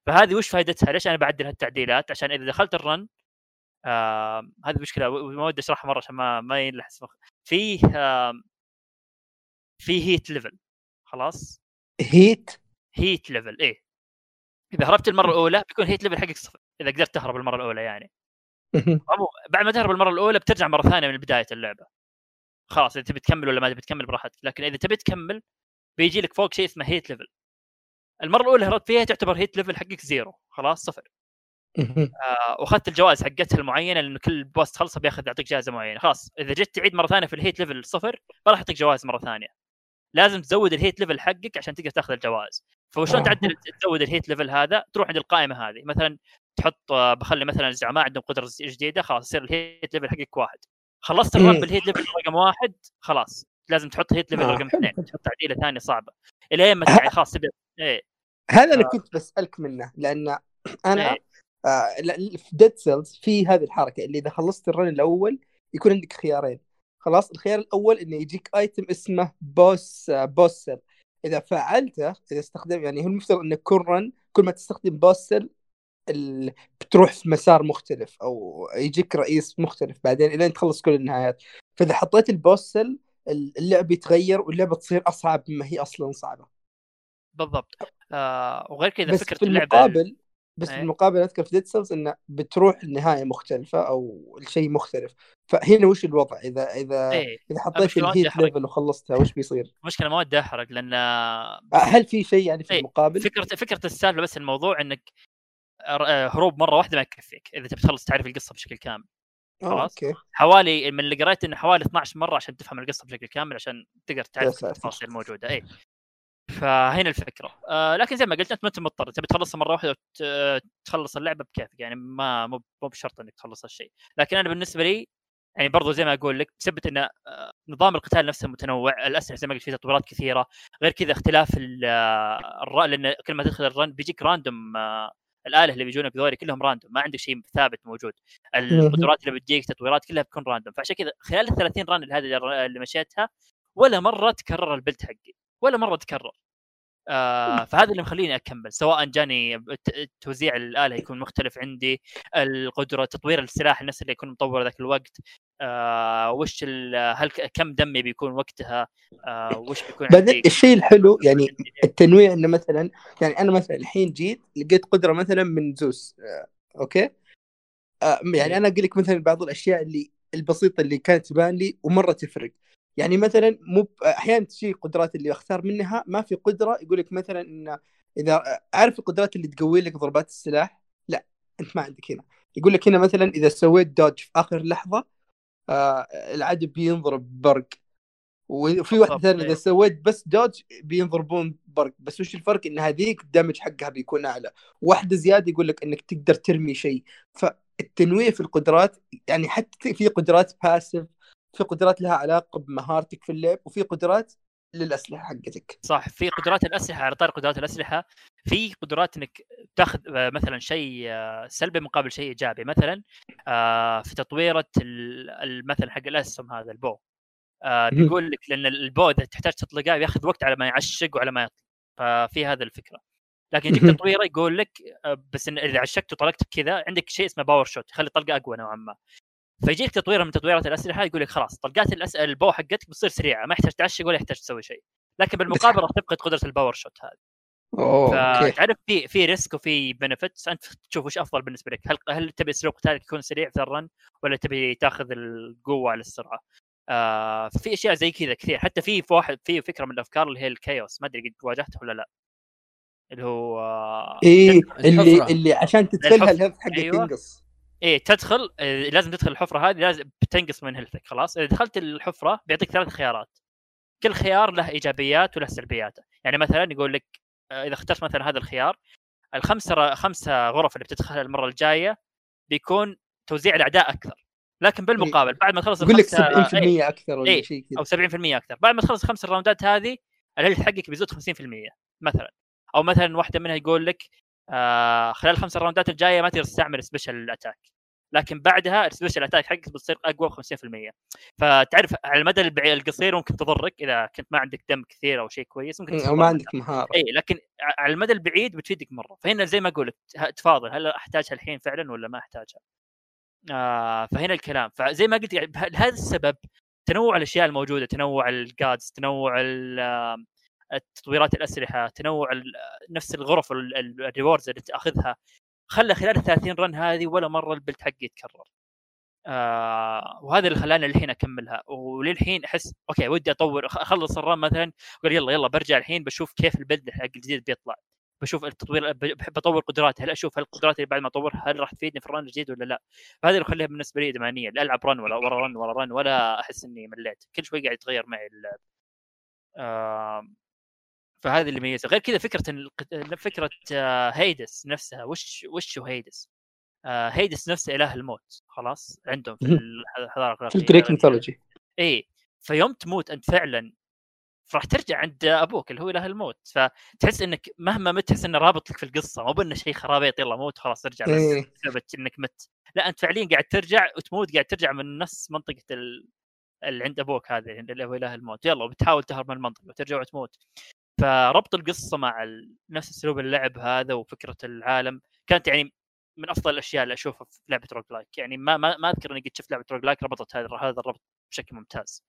فهذه وش فائدتها؟ ليش أنا بعدل هالتعديلات؟ عشان إذا دخلت ال run آه هذه مشكلة. وما ودي أشرحها مرة عشان ما ما ينلحس مخ. فيه آه في heat level خلاص؟ heat heat level إيه. إذا هربت المرة الأولى بيكون heat level حقك صفر إذا قدرت تهرب المرة الأولى يعني. بعد ما تهرب المرة الأولى بترجع مرة ثانية من بداية اللعبة. خلاص إذا تبي تكمل ولا ما تبي تكمل براحتك. لكن إذا تبي تكمل بيجي لك فوق شيء اسمه heat level المرة الأولى هربت فيها تعتبر heat level حقك zero خلاص صفر. آه وأخذت الجوائز حقتها المعينة لأنه كل boss تخلصه بياخذ يعطيك جائزة معينة. خلاص إذا جيت تعيد مرة ثانية في ال heat level صفر ما راح يعطيك جوائز مرة ثانية. لازم تزود ال heat level حقك عشان تقدر تأخذ الجوائز. فشلون. تعدل تزود ال heat level هذا؟ تروح عند القائمة هذه. مثلا تحط آه، بخلي مثلا الزعماء عندهم قدرة جديدة خلاص يصير ال heat level حقك واحد. خلصت ال run مم. بال heat level رقم واحد خلاص لازم تحط heat level آه، رقم حلو، اثنين. تحط تعديلة ثانية صعبة. الين ما يعني خلاص تبدأ إيه. هذا اللي آه. كنت بسألك منه لأن أنا إيه. آه لا- في ديد سيلز في هذه الحركة اللي إذا خلصت ال run الأول يكون عندك خيارين. خلاص الخيار الأول إنه يجيك item اسمه boss آه boss cell إذا فعلته إذا استخدم يعني هو المفترض إنه كل run كل ما تستخدم boss cell ال... بتروح في مسار مختلف أو يجيك رئيس مختلف بعدين الين تخلص كل النهايات. فإذا حطيت ال boss cell اللعب يتغير واللعبة تصير أصعب مما هي أصلا صعبة. بالضبط آه وغير كذا بس فكرة في اللعبة المقابل بس في إيه. المقابل أذكر في ديد سيلز إنه بتروح النهايه مختلفة أو الشيء مختلف فهنا وش الوضع إذا إذا إيه إذا حطيت ودي ال heat. level وخلصتها وش بيصير؟ مشكلة ما ودي أحرق لأن آه، هل في شيء يعني في إيه، المقابل؟ فكرة فكرة السالفة بس الموضوع إنك آه، هروب مرة واحدة ما يكفيك إذا تبي تخلص تعرف القصة بشكل كامل آه، خلاص. أوكي حوالي من اللي قريت إنه حوالي 12 مرة عشان تفهم القصة بشكل كامل عشان تقدر تعرف. التفاصيل الموجودة اي فهنا الفكرة. آه لكن زي ما قلت أنت ما انت مضطر تبي تخلصها مرة واحدة وت- تخلص اللعبة بكيفك. يعني ما مو مو بشرط إنك تخلص هالشيء. لكن أنا بالنسبة لي يعني برضو زي ما أقول لك بسبب إن آه، نظام القتال نفسه متنوع. الأسلحة زي ما قلت فيه تطويرات كثيرة. غير كذا اختلاف آه، الر... لأن كل ما تدخل ال run بيجيك random الآلهة اللي بيجونك ذولي كلهم random. ما عندك شيء ثابت موجود. القدرات اللي بتجيك تطويرات كلها بتكون random. فعشان كذا خلال ال 30 run هذه اللي مشيتها ولا مرة تكرر ال build حقي. ولا مرة تكرر. آه فهذا اللي مخليني أكمل سواء جاني توزيع الآلهة يكون مختلف عندي القدرة تطوير السلاح نفس اللي يكون مطور ذاك الوقت آه وش ال- هل كم دمي بيكون وقتها آه وش بيكون بعدين الشيء الحلو يعني التنويع إنه مثلا يعني أنا مثلا الحين جيت لقيت قدرة مثلا من زيوس آه، أوكي؟ آه يعني إيه. أنا أقول لك مثلا بعض الأشياء اللي البسيطة اللي كانت تبان لي ومرة تفرق. يعني مثلا مو أحيانا تجي قدرات اللي أختار منها ما في قدرة يقول لك مثلا إن إذا عارف القدرات اللي تقوي لك ضربات السلاح؟ لا أنت ما عندك هنا. يقول لك هنا مثلا إذا سويت dodge في آخر لحظة آه العدو بينضرب برق وفي واحدة بالضبط، ثانية إذا أيوه. سويت بس dodge بينضربون برق. بس وش الفرق؟ إن هذيك ال damage حقها بيكون أعلى. واحدة زيادة يقول لك إنك تقدر ترمي شيء. فالتنويع في القدرات يعني حتى في قدرات passive في قدرات لها علاقة بمهارتك في اللعب وفي قدرات للأسلحة حقتك. صح في قدرات الأسلحة على طار قدرات الأسلحة في قدرات إنك تأخذ آه، مثلا شيء آه، سلبي مقابل شيء إيجابي. مثلا آه، في تطويرة مثلا حق الأسهم هذا ال bow. بيقول لك لأن ال bow إذا تحتاج تطلقه بياخذ وقت على ما يعشق وعلى ما يطلق. ففي هذا الفكرة. لكن يجيك. تطويرة يقول لك بس إن إذا عشقت وطلقت كذا عندك شيء اسمه power shot يخلي الطلقه أقوى نوعا ما. فيجيك تطويره من تطويرات الأسلحة يقول لك خلاص طلقات الأس... ال bow حقتك بتصير سريعة ما يحتاج تعشق ولا يحتاج تسوي شيء. لكن بالمقابل راح تفقد قدرة ال power shot هذه. أوه okay. فتعرف في في risk وفي benefits أنت تشوف وش أفضل بالنسبة لك. هل هل تبي اسلوب قتالك يكون سريع في ال run ولا تبي تاخذ القوة على السرعة؟ آه في أشياء زي كذا كثير. حتى في واحد في فكرة من الأفكار اللي هي ال Chaos ما أدري قد واجهته ولا لا. اللي هو آه، إيه اللي. اللي عشان الحفرة. ال health حقك أيوة. ينقص إيه تدخل آه، لازم تدخل الحفرة هذه لازم بتنقص من health ك خلاص؟ إذا دخلت الحفرة بيعطيك ثلاث خيارات. كل خيار له إيجابيات وله سلبيات. يعني مثلا يقول لك آه، إذا اخترت مثلا هذا الخيار الخمسة خمسة غرف اللي بتدخلها المرة الجاية بيكون توزيع الأعداء أكثر. لكن بالمقابل بعد ما تخلص يقول لك الخمسة إيه، 70% أكثر ولا إيه. شيء أو كذا 70% أكثر. بعد ما تخلص الخمس round ات هذه ال health حقك بيزيد 50% مثلا. أو مثلا واحدة منها يقول لك آه خلال الخمس round ات الجاية ما تقدر تستعمل special attack لكن بعدها ال special attack حقك بتصير أقوى ب 50% فتعرف على المدى القصير ممكن تضرك إذا كنت ما عندك دم كثير أو شيء كويس ممكن أو تضر ما. عندك مهارة. اي لكن على المدى البعيد بتفيدك مرة. فهنا زي ما أقول لك ه- تفاضل هل أحتاجها الحين فعلا ولا ما أحتاجها؟ آه فهنا الكلام. فزي ما قلت يعني لهذا السبب تنوع الأشياء الموجودة تنوع ال gods تنوع آه، تطويرات الأسلحة تنوع ال- نفس الغرف ال- ال- ال rewards اللي تأخذها. خلى خلال ال 30 run هذه ولا مرة ال build حقي يتكرر. آه وهذا اللي خلاني الحين أكملها. وللحين أحس okay ودي أطور أخلص ال run مثلا أقول يلا يلا برجع الحين بشوف كيف ال build حق الجديد بيطلع. بشوف التطوير بحب أطور قدراتي هل أشوف هل اللي بعد ما أطورها هل راح تفيدني في ال run الجديد ولا لا؟ فهذا اللي يخليها بالنسبة لي إدمانية. ألعب run ولا ورا run ورا run ولا أحس إني مليت. كل شوي قاعد يتغير معي آه فهذا اللي يميزه غير كذا فكرة فكرة آه، هيدس نفسها وش وش هو هيدس؟ آه، هيدس نفسه إله الموت خلاص عندهم في. الحضاره في الإغريقية. ال Greek mythology إي فيوم تموت أنت فعلا راح ترجع عند أبوك اللي هو إله الموت. فتحس إنك مهما مت تحس انه رابط لك في القصة. مو بانه شيء خرابيط يلا موت خلاص ارجع بس. إيه. بسبب إنك مت. لا أنت فعليا قاعد ترجع وتموت قاعد ترجع من نفس منطقة ال... اللي عند أبوك هذا اللي هو إله الموت. يلا وبتحاول تهرب من المنطقة وترجع وتموت. فربط القصة مع. نفس أسلوب اللعب هذا وفكرة العالم كانت يعني من أفضل الأشياء اللي أشوفها في لعبة roguelike يعني ما ما, ما أذكر إني قد شفت لعبة roguelike ربطت هذا هذا الربط بشكل ممتاز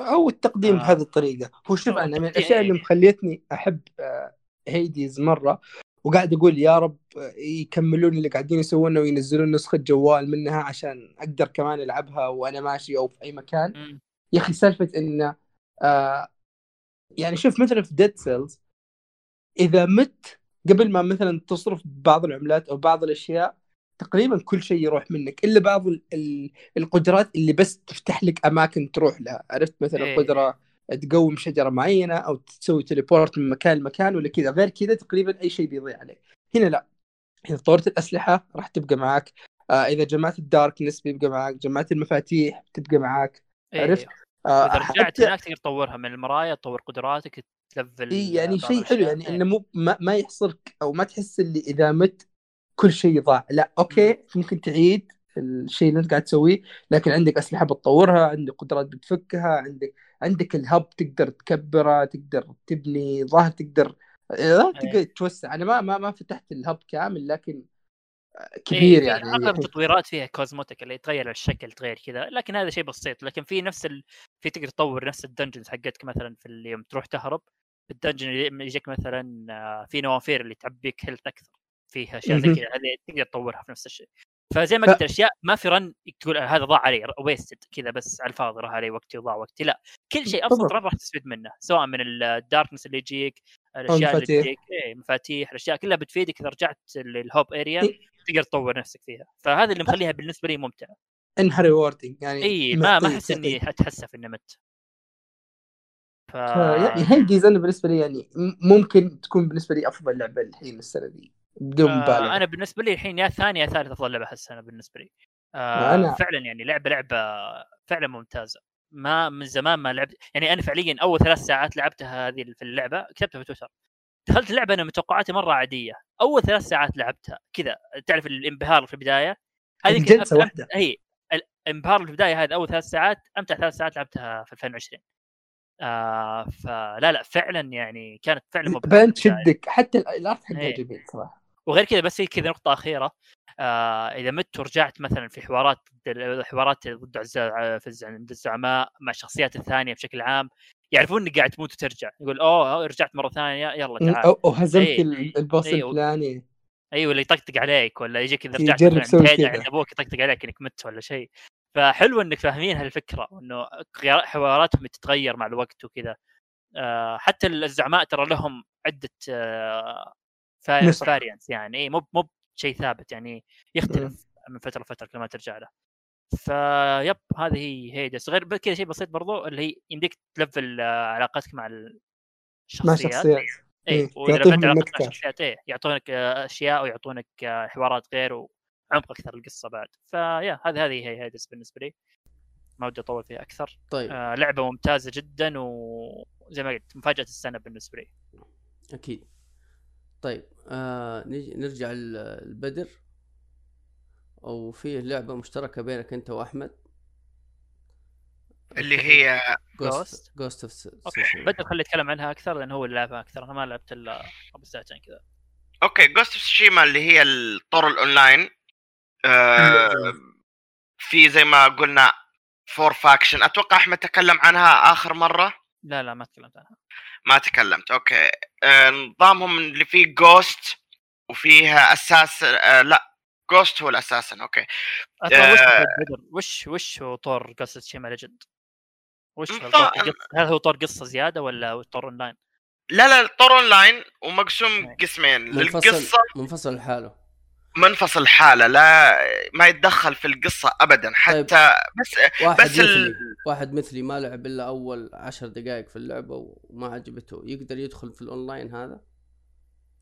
أو التقديم آه. بهذه الطريقة هو شوف أنا من الأشياء اللي إيه. مخليتني أحب آه، هيديز مرة وقاعد أقول يا رب آه، يكملون اللي قاعدين يسوونه وينزلون نسخة جوال منها عشان أقدر كمان ألعبها وأنا ماشي أو في أي مكان. يا أخي سالفة انه آه يعني شوف مثلا في ديد سيلز إذا مت قبل ما مثلا تصرف بعض العملات أو بعض الأشياء تقريبا كل شيء يروح منك إلا بعض ال- ال- القدرات اللي بس تفتح لك أماكن تروح لها. عرفت؟ مثلا إيه. قدرة تقوم شجرة معينة أو تسوي teleport من مكان لمكان ولا كذا. غير كذا تقريبا أي شيء بيضيع عليك. هنا لا. إذا طورت الأسلحة راح تبقى معك آه إذا جمعت ال darkness بيبقى معك جمعت المفاتيح تبقى معك إيه. عرفت؟ آه وإذا رجعت هناك تقدر تطورها من المرايا تطور قدراتك تلفل إي يعني شيء حلو. يعني إيه. إنه مو ما, ما يحصلك أو ما تحس اللي إذا مت كل شيء ضاع لا أوكي ممكن تعيد الشيء اللي أنت قاعد تسويه لكن عندك أسلحة بتطورها عندك قدرات بتفكها عندك عندك الهب تقدر تكبره تقدر تبني ظاهر تقدر ظاهر تقدر توسع أنا ما ما ما فتحت الهب كامل لكن كبير إيه، يعني أغلب التطويرات فيها cosmetic اللي يتغير الشكل تغير كذا لكن هذا شيء بسيط لكن في نفس ال... في تقدر تطور نفس ال dungeons حقتك مثلا في اللي يوم تروح تهرب في ال dungeon اللي يجيك مثلا آه، في نوافير اللي تعبيك health أكثر فيها أشياء زي. كذا هذه تقدر تطورها في نفس الشيء فزي ما ف- قلت الأشياء ما في run تقول هذا ضاع علي wasted كذا بس على الفاضي راح علي وقتي وضاع وقتي لا كل شيء أبسط. run راح تستفيد منه سواء من ال darkness اللي يجيك الأشياء اللي. تجيك إيه مفاتيح الأشياء كلها بتفيدك إذا رجعت لل hub area إيه. تقدر تطور نفسك فيها. فهذا اللي مخليها بالنسبة لي ممتعة. انها rewarding يعني إي ما ما أحس إني أتحسف إني مت. ف يعني هيديز أنا بالنسبة لي يعني ممكن تكون بالنسبة لي أفضل لعبة الحين السنة دي بدون آه مبالغة. أنا بالنسبة لي الحين يا ثانية يا ثالث أفضل لعبة احس أنا بالنسبة لي. آه أنا- فعلا يعني لعبة لعبة فعلا ممتازة. ما من زمان ما لعبت يعني أنا فعليا أول ثلاث ساعات لعبتها هذه في اللعبة كتبتها في تويتر. دخلت اللعبه أنا متوقعاتي مرة عادية. أول ثلاث ساعات لعبتها. كذا. تعرف الانبهار في البداية؟ هذه جلسه واحدة. هي. الانبهار في البداية هذه أول ثلاث ساعات أمتع ثلاث ساعات لعبتها في 2020 آه فلا لا فعلا يعني كانت فعلا في البداية. تشدك. حتى ال- الارت حقها إيه. جميل صراحة. وغير كذا بس في كذا نقطة أخيرة. آه إذا مت ورجعت مثلا في حوارات حوارات ضد في الزعماء مع الشخصيات الثانية بشكل عام يعرفون إنك قاعد تموت وترجع يقول أوه رجعت مرة ثانية يلا تعال أو أو هزمت إيه. ال- البوس إيه. الفلاني أيوه اللي يطقطق عليك ولا يجيك إذا رجعت يسوي عند أبوك يطقطق عليك إنك مت ولا شيء فحلو إنك فاهمين هالفكرة وإنه غيار- حواراتهم تتغير مع الوقت وكذا آه حتى الزعماء ترى لهم عدة آه. فاريانس يعني إيه مو مو شيء ثابت يعني يختلف من فترة لفترة كل ما ترجع له فيب هذه هي هيدس غير كذا شيء بسيط برضو اللي هي يمديك تلفل آه، علاقتك مع ال- مع الشخصيات. شخصيات اي إيه، وإذا لفلت علاقتك مع. الشخصيات يعطونك آه، أشياء ويعطونك آه، حوارات غير وعمق أكثر القصة بعد. فيا هذه هذه هي هيدس بالنسبة لي. ما ودي أطول فيها أكثر. طيب. آه لعبة ممتازة جدا وزي ما قلت مفاجأة السنة بالنسبة لي. أكيد. طيب آه نرجع ل- أو فيه لعبة مشتركة بينك أنت وأحمد. اللي هي Ghost Ghost of بدر خلي يتكلم عنها أكثر لأن هو اللي لعبها أكثر. أنا ما لعبت إلا قبل ساعتين كذا. okay Ghost of Tsushima اللي هي الطور الأونلاين. آه في زي ما قلنا four faction أتوقع أحمد تكلم عنها آخر مرة؟ لا لا ما تكلمت عنها. ما تكلمت. أوكي. آه نظامهم اللي فيه Ghost وفيها Assassin آه لا Ghost هو ال Assassin okay آه. وش وش هو طور Ghost Tsushima Legend؟ وش طور هل هو طور قصة زيادة ولا طور اونلاين؟ لا لا الطور اونلاين ومقسوم إيه. قسمين منفصل للقصة منفصل لحاله منفصل حاله لا ما يتدخل في القصة ابدا حتى بس واحد بس ال- مثلي واحد مثلي ما لعب إلا أول عشر دقائق في اللعبة وما عجبته يقدر يدخل في الاونلاين هذا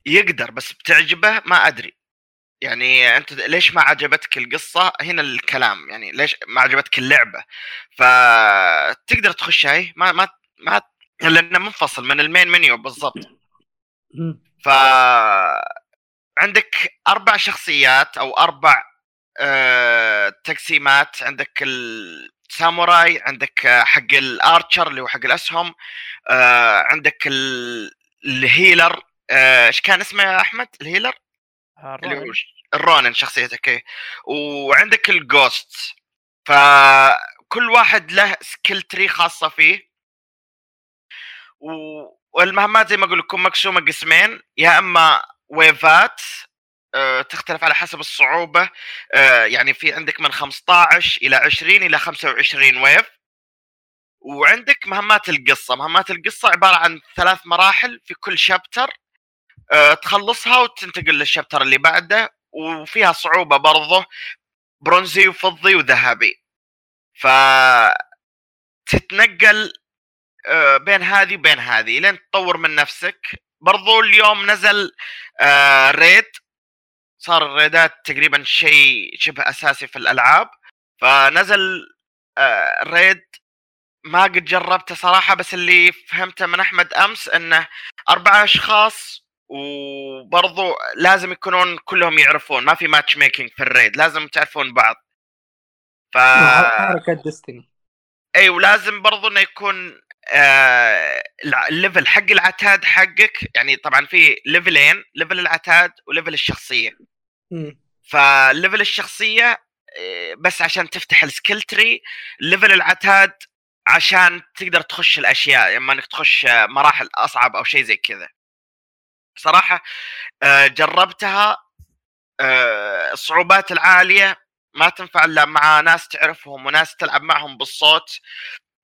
يقدر بس بتعجبه ما أدري يعني أنت ليش ما عجبتك القصة؟ هنا الكلام يعني ليش ما عجبتك اللعبة؟ فتقدر تخش هاي ما ما ما لأنه منفصل من المين منيو بالضبط. ف عندك أربع شخصيات أو أربع آه، تقسيمات. عندك الساموراي عندك آه، حق الأرشر اللي هو حق الأسهم آه، عندك ال- ال healer. آه، إيش كان اسمه يا أحمد؟ ال healer؟ اللي هو ش- ال Ronin شخصيتك إيه. وعندك ال Ghost فكل واحد له skill tree خاصة فيه. و- والمهمات زي ما أقول لكم مقسومة قسمين. يا إما wave ات آه، تختلف على حسب الصعوبة. آه، يعني في عندك من 15 إلى 20 إلى 25 wave وعندك مهمات القصة. مهمات القصة عبارة عن ثلاث مراحل في كل شابتر تخلصها وتنتقل للشابتر اللي بعده وفيها صعوبة برضه برونزي وفضي وذهبي. ف تتنقل آه، بين هذه وبين هذه لين تطور من نفسك. برضو اليوم نزل آه، ريد. صار الريدات تقريبا شيء شبه أساسي في الألعاب. فنزل آه، raid. ما قد جربته صراحة بس اللي فهمته من أحمد أمس إنه أربع أشخاص وبرضو لازم يكونون كلهم يعرفون ما في matchmaking في ال raid لازم تعرفون بعض. ف حركة Destiny إي ولازم برضو إنه يكون آه ال level حق العتاد حقك يعني طبعا في level ين level العتاد و level الشخصية. ف level الشخصية آه، بس عشان تفتح ال skill tree level العتاد عشان تقدر تخش الأشياء اما إنك تخش آه، مراحل أصعب أو شيء زي كذا. صراحة آه، جربتها آه، الصعوبات العالية ما تنفع إلا مع ناس تعرفهم وناس تلعب معهم بالصوت.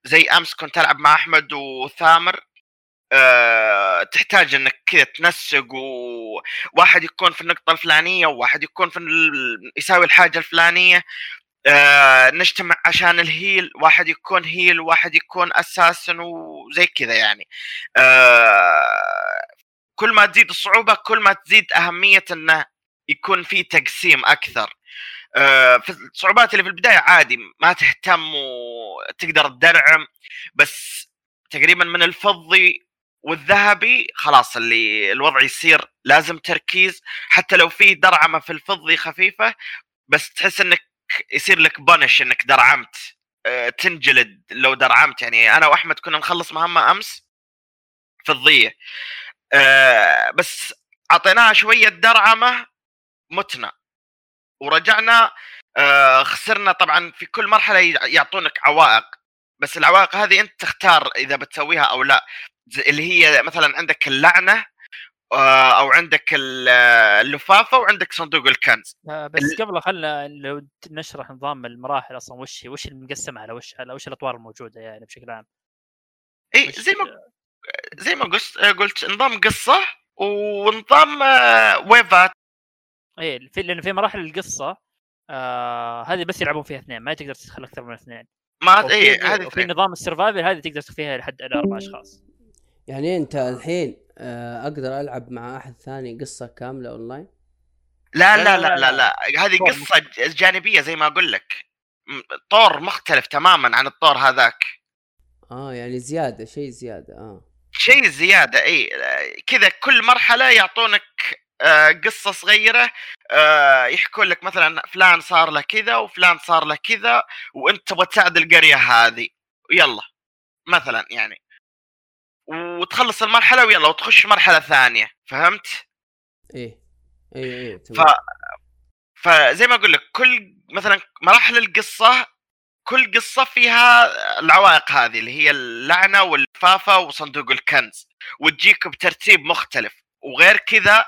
زي أمس كنت ألعب مع أحمد وثامر أه تحتاج إنك كذا تنسق وواحد يكون في النقطة الفلانية وواحد يكون في ال- يساوي الحاجة الفلانية أه نجتمع عشان الهيل واحد يكون هيل وواحد يكون أساسن وزي كذا يعني. أه كل ما تزيد الصعوبة كل ما تزيد أهمية إنه يكون في تقسيم أكثر. آه، في الصعوبات اللي في البداية عادي ما تهتم وتقدر تدرعم بس تقريبا من الفضي والذهبي خلاص اللي الوضع يصير لازم تركيز. حتى لو في درعمة في الفضي خفيفة بس تحس إنك يصير لك بنش إنك درعمت. آه، تنجلد لو درعمت. يعني أنا وأحمد كنا نخلص مهمة أمس فضية. آه، بس أعطيناها شوية درعمة متنا ورجعنا آه، خسرنا طبعا في كل مرحلة يع- يعطونك عوائق. بس العوائق هذه أنت تختار إذا بتسويها أو لا. اللي هي مثلا عندك اللعنة آه، أو عندك ال- اللفافة وعندك صندوق الكنز. آه، بس ال- قبل خلنا لو نشرح نظام المراحل أصلا وش وش المقسمة على وش على وش الأطوار الموجودة يعني بشكل عام؟ إي زي ما زي ما قلت قلت نظام قصة ونظام آه، ويفات. إيه في لأن في مراحل القصة آه هذه بس يلعبون فيها اثنين ما تقدر تدخل أكثر من اثنين. ما اي هذه وفي اثنين. نظام ال survival هذه تقدر تدخل فيها لحد أربع أشخاص. يعني أنت الحين آه، أقدر ألعب مع أحد ثاني قصة كاملة أونلاين؟ لا لا، لا لا، لا هذه قصة جانبية زي ما أقول لك. طور مختلف تماما عن الطور هذاك. آه يعني زيادة شيء زيادة آه. شيء زيادة إي كذا كل مرحلة يعطونك آه، قصة صغيرة آه، يحكون لك مثلا فلان صار له كذا وفلان صار له كذا وأنت تبغى تساعد القرية هذه يلا مثلا يعني وتخلص المرحلة ويلا وتخش مرحلة ثانية فهمت؟ إيه إيه إيه ف... فزي ما أقول لك كل مثلا مراحل القصة كل قصة فيها العوائق هذه اللي هي اللعنة واللفافة وصندوق الكنز وتجيك بترتيب مختلف. وغير كذا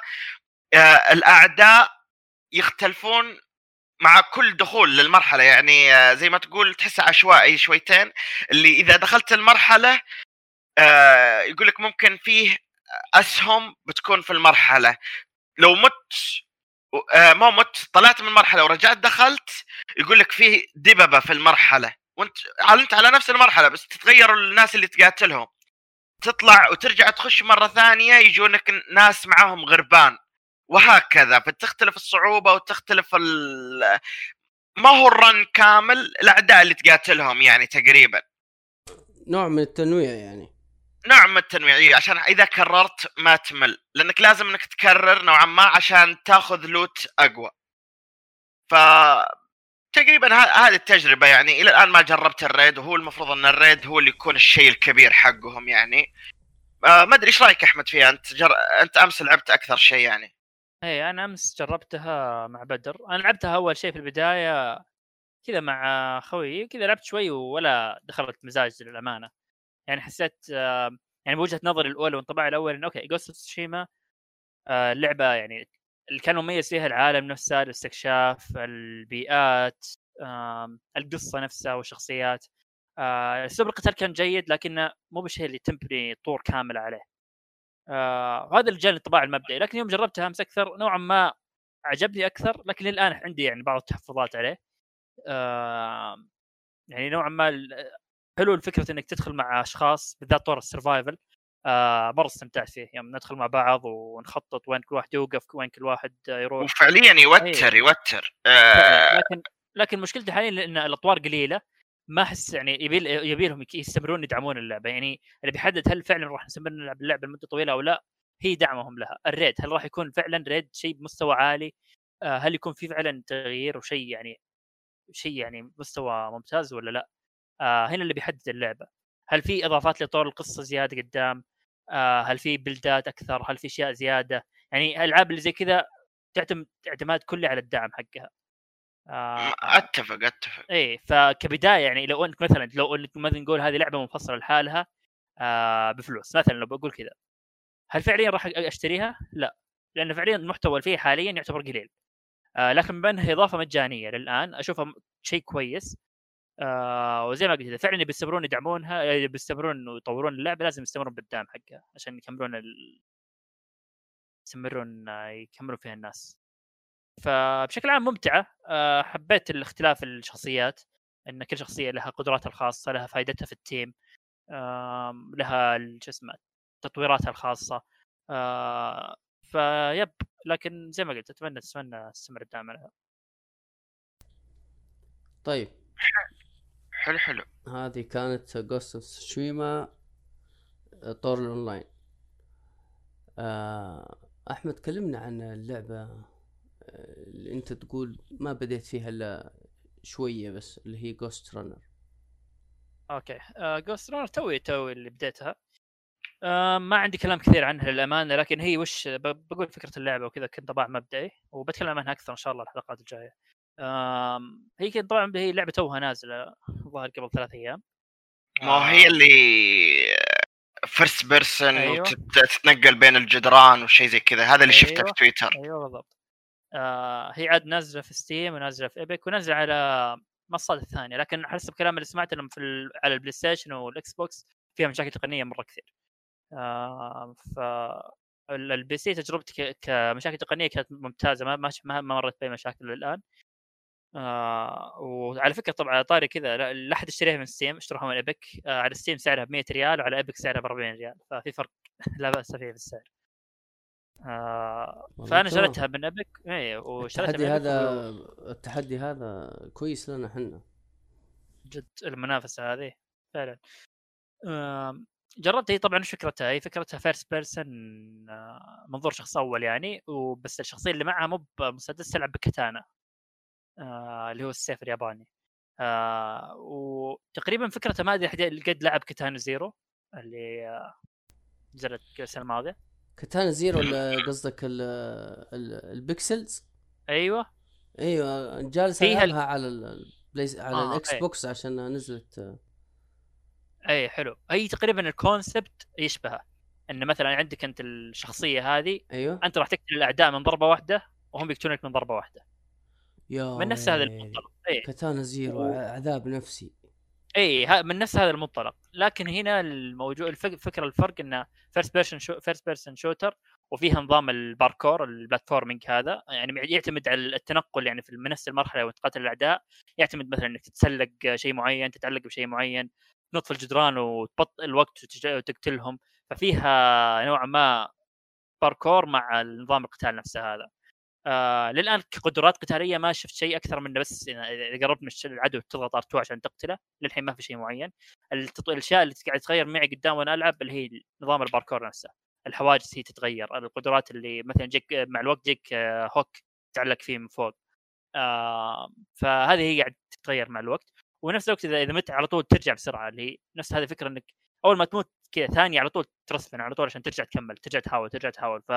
آه، الأعداء يختلفون مع كل دخول للمرحلة. يعني آه، زي ما تقول تحسها عشوائي شويتين. اللي إذا دخلت المرحلة آه، يقول لك ممكن فيه أسهم بتكون في المرحلة. لو مت ما مت طلعت من المرحلة ورجعت دخلت يقول لك فيه دببة في المرحلة. وانت انت على نفس المرحلة بس تتغير الناس اللي تقاتلهم تطلع وترجع تخش مرة ثانية يجونك ناس معاهم غربان. وهكذا. فتختلف الصعوبة وتختلف ال... ما هو ال run كامل الأعداء اللي تقاتلهم يعني تقريبا. نوع من التنويع يعني. نوع من التنويعية عشان إذا كررت ما تمل لأنك لازم إنك تكرر نوعا ما عشان تأخذ loot أقوى. ف تقريبا هذه التجربة يعني إلى الآن ما جربت ال raid وهو المفروض إن ال raid هو اللي يكون الشيء الكبير حقهم يعني. آه ما أدري إيش رأيك أحمد فيها؟ أنت جر... أنت أمس لعبت أكثر شيء يعني. إيه أنا أمس جربتها مع بدر. أنا لعبتها أول شيء في البداية كذا مع خوي كذا لعبت شوي ولا دخلت مزاج للأمانة. يعني حسيت يعني بوجهة نظري الأولى وانطباعي الأول انه okay Ghost Tsushima اللعبة يعني اللي كان مميز فيها العالم نفسه الاستكشاف البيئات القصة نفسها والشخصيات. آه، أسلوب القتال كان جيد لكنه مو بالشيء اللي تبني طور كامل عليه. آه، هذا اللي جاني الانطباع المبدئي. لكن يوم جربتها أمس أكثر نوعا ما عجبني أكثر لكن للان عندي يعني بعض التحفظات عليه. يعني نوعا ما حلو الفكرة إنك تدخل مع أشخاص بالذات طور ال survival آه مرة استمتعت فيه. يوم ندخل مع بعض ونخطط وين كل واحد يوقف وين كل واحد يروح. وفعليا يوتر يوتر. آه. لكن لكن مشكلتي حاليا لأن الأطوار قليلة. ما أحس يعني يبي يبي لهم يستمرون يدعمون اللعبة. يعني اللي بيحدد هل فعلا راح نستمر نلعب اللعبة لمدة طويلة أو لا هي دعمهم لها. الريد هل راح يكون فعلا ريد شيء بمستوى عالي؟ آه، هل يكون في فعلا تغيير وشيء يعني شيء يعني مستوى ممتاز ولا لا؟ آه هنا اللي بيحدد اللعبة. هل في إضافات لطور القصة زيادة قدام؟ آه هل في بلدات أكثر؟ هل في أشياء زيادة؟ يعني الالعاب اللي زي كذا تعتمد اعتماد كلي على الدعم حقها. آه أتفق أتفق. إيه فكبداية يعني لو أنك مثلا لو أنك مثلا نقول هذه لعبة منفصلة لحالها آه بفلوس. مثلا لو بقول كذا. هل فعليا راح أشتريها؟ لا. لأن فعليا المحتوى اللي فيه حاليا يعتبر قليل. آه لكن بما انها إضافة مجانية للآن أشوفها شيء كويس. آه وزي ما قلت اذا فعلا بيستمرون يدعمونها بيستمرون يطورون اللعبة لازم يستمرون بالدعم حقها عشان يكملون ال... يستمرون يكملون فيها الناس. فبشكل عام ممتعة آه حبيت الاختلاف الشخصيات إن كل شخصية لها قدراتها الخاصة لها فائدتها في ال team آه لها شو اسمه تطويراتها الخاصة آه فيب لكن زي ما قلت أتمنى أتمنى تستمر الدعم عليها طيب. حلو حلو. هذه كانت Ghost of Tsushima طور الأونلاين. آه أحمد كلمنا عن اللعبة آه، اللي أنت تقول ما بديت فيها إلا شوية بس اللي هي Ghostrunner okay. Ghostrunner two two اللي بديتها. آه ما عندي كلام كثير عنها للأمانة لكن هي وش بقول فكرة اللعبة وكذا كانطباع مبدئي وبتكلم عنها أكثر إن شاء الله الحلقات الجاية. هي كانت طبعا هي لعبة توها نازلة الظاهر قبل ثلاث أيام. ما هي اللي first person أيوة. وتتنقل بين الجدران وشيء زي كذا هذا اللي شفته أيوة. في تويتر أيوه بالضبط. آه هي عاد نازلة في Steam ونازلة في Epic ونازلة على منصات الثانية لكن حسب كلام اللي سمعت انهم في ال- على ال PlayStation وال Xbox فيها مشاكل تقنية مرة كثير. آه ف ال- ال PC تجربتي كمشاكل تقنية كانت ممتازة ما ما مرت بأي مشاكل للآن. آه وعلى فكرة طبعا طاري كذا لا أحد اشتريها من Steam اشتروها من Epic آه على Steam سعرها ب 100 ريال وعلى Epic سعرها ب 40 ريال ففي فرق لا بأس فيه في السعر. آه فأنا. شريتها من Epic اي وشريتها التحدي هذا التحدي هذا كويس لنا إحنا جد المنافسة هذه فعلا جربت هي طبعا إيش فكرتها؟ هي فكرتها first person منظور شخص أول يعني وبس الشخصية اللي معها مو بمسدس تلعب ب katana آه، اللي هو السيف الياباني. آه، وتقريبا فكرتها ما أدري قد لعب Katana Zero اللي آه، نزلت السنة الماضية. Katana Zero قصدك ال- ال- ال pixels أيوه. أيوه جالس ألعبها على البلاي على آه، ال Xbox عشان نزلت. آه، أي حلو. هي تقريبا ال concept يشبهه. إن مثلا عندك أنت الشخصية هذه أيوه. أنت راح تقتل الأعداء من ضربة واحدة وهم يقتلونك من ضربة واحدة. يا من نفس هذا. المنطلق اي Katana Zero عذاب نفسي. اي من نفس هذا المنطلق لكن هنا الموجود الفكرة الفرق إنه first person shoo first person shooter وفيها نظام ال parkour ال platforming هذا. يعني يعتمد على التنقل يعني في نفس المرحلة وتقاتل الأعداء. يعتمد مثلا إنك تتسلق شيء معين تتعلق بشيء معين تنط في الجدران وتبطئ الوقت وتقتلهم. ففيها نوعا ما باركور مع نظام القتال نفسه هذا. آه للآن كقدرات قتالية ما شفت شيء أكثر من بس إذا قربت من العدو تضغط R2 عشان تقتله. للحين ما في شيء معين. التط... الأشياء اللي قاعد تتغير معي قدام وأنا ألعب اللي هي نظام الباركور نفسه. الحواجز هي تتغير. القدرات اللي مثلا جيك مع الوقت جيك آه، hook تعلق فيه من فوق. آه فهذه هي قاعد تتغير مع الوقت. ونفس الوقت إذا إذا مت على طول ترجع بسرعة اللي هي نفس هذه الفكرة إنك أول ما تموت كذا ثانية على طول ترسفن على طول عشان ترجع تكمل ترجع تحاول ترجع تحاول. ف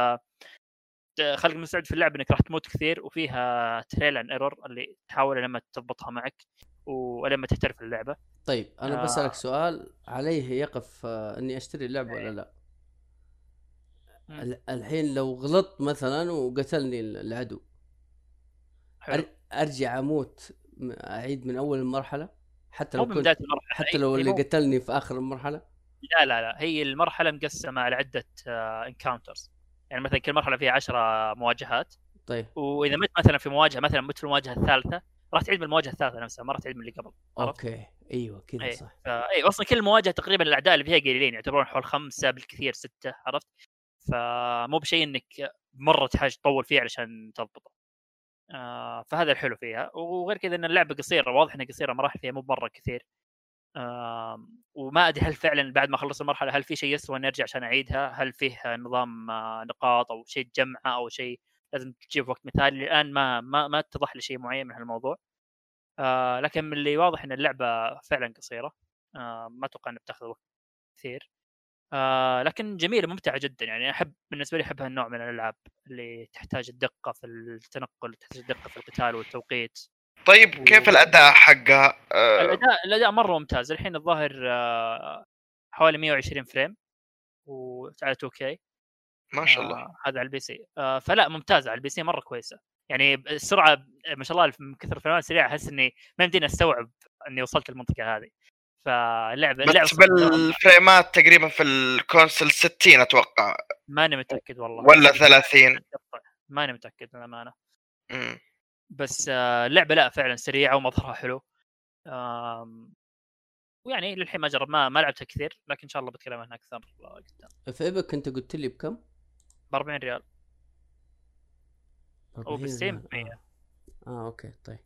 خلق مستعد في اللعبة إنك راح تموت كثير وفيها تريل ان ايرور اللي تحاول لما تضبطها معك ولما تحترف اللعبة. طيب أنا آه. بسالك سؤال عليه يقف آه، إني أشتري اللعبة ولا لا؟ مم. ال- الحين لو غلطت مثلا وقتلني ال- العدو حلو. أرجع أموت أعيد من أول المرحلة؟ حتى لو كنت حتى لو اللي قتلني في آخر المرحلة؟ لا لا لا هي المرحلة مقسمة على عدة encounters يعني مثلا كل مرحلة فيها 10 مواجهات طيب وإذا مت مثلا في مواجهة مثلا مت في المواجهة الثالثة راح تعيد من المواجهة الثالثة نفسها ما راح تعيد من اللي قبل؟ okay أيوه كذا أي. صح فاي أصلا كل مواجهة تقريبا الأعداء اللي فيها قليلين يعتبرون حول خمسة بالكثير ستة عرفت؟ فمو بشيء إنك مرة تحتاج تطول فيه علشان تضبطه. آه فهذا الحلو فيها وغير كذا إن اللعبة قصيرة واضح إنها قصيرة مراحل فيها مو مره كثير. وما أدري هل فعلا بعد ما أخلص المرحلة هل في شيء يسوى إني أرجع عشان أعيدها؟ هل فيه نظام آه نقاط أو شيء تجمعه أو شيء لازم تجيب وقت مثالي الان ما ما ما اتضح لي شيء معين من هالموضوع. آه لكن من اللي واضح إن اللعبة فعلا قصيرة آه ما أتوقع انها بتاخذ وقت كثير لكن جميلة ممتعة جدا يعني أحب بالنسبة لي أحب هالنوع من الألعاب اللي تحتاج الدقة في التنقل تحتاج الدقة في القتال والتوقيت طيب كيف الأداء حقها؟ آه، الأداء الأداء مرة ممتاز. الحين الظاهر آه، حوالي 120 frame وعلى 2K. ما شاء الله. آه هذا على ال PC. آه فلا ممتازة على ال PC مرة كويسة. يعني السرعه ما شاء الله من كثر ال frameات السريعة أحس إني ما يمديني أستوعب إني وصلت المنطقة هذه. فاللعبة بس بال frameات تقريبا في ال console 60 أتوقع. ماني متأكد والله. ولا 30 ماني متأكد للأمانة. بس آه، اللعبة لا فعلا سريعة ومظهرها حلو. ويعني للحين ما جرب ما ما لعبتها كثير لكن إن شاء الله بتكلم عنها أكثر قدام. في Epic أنت قلت لي بكم؟ ب 40 ريال وبال Steam ب 100 آه. آه okay طيب.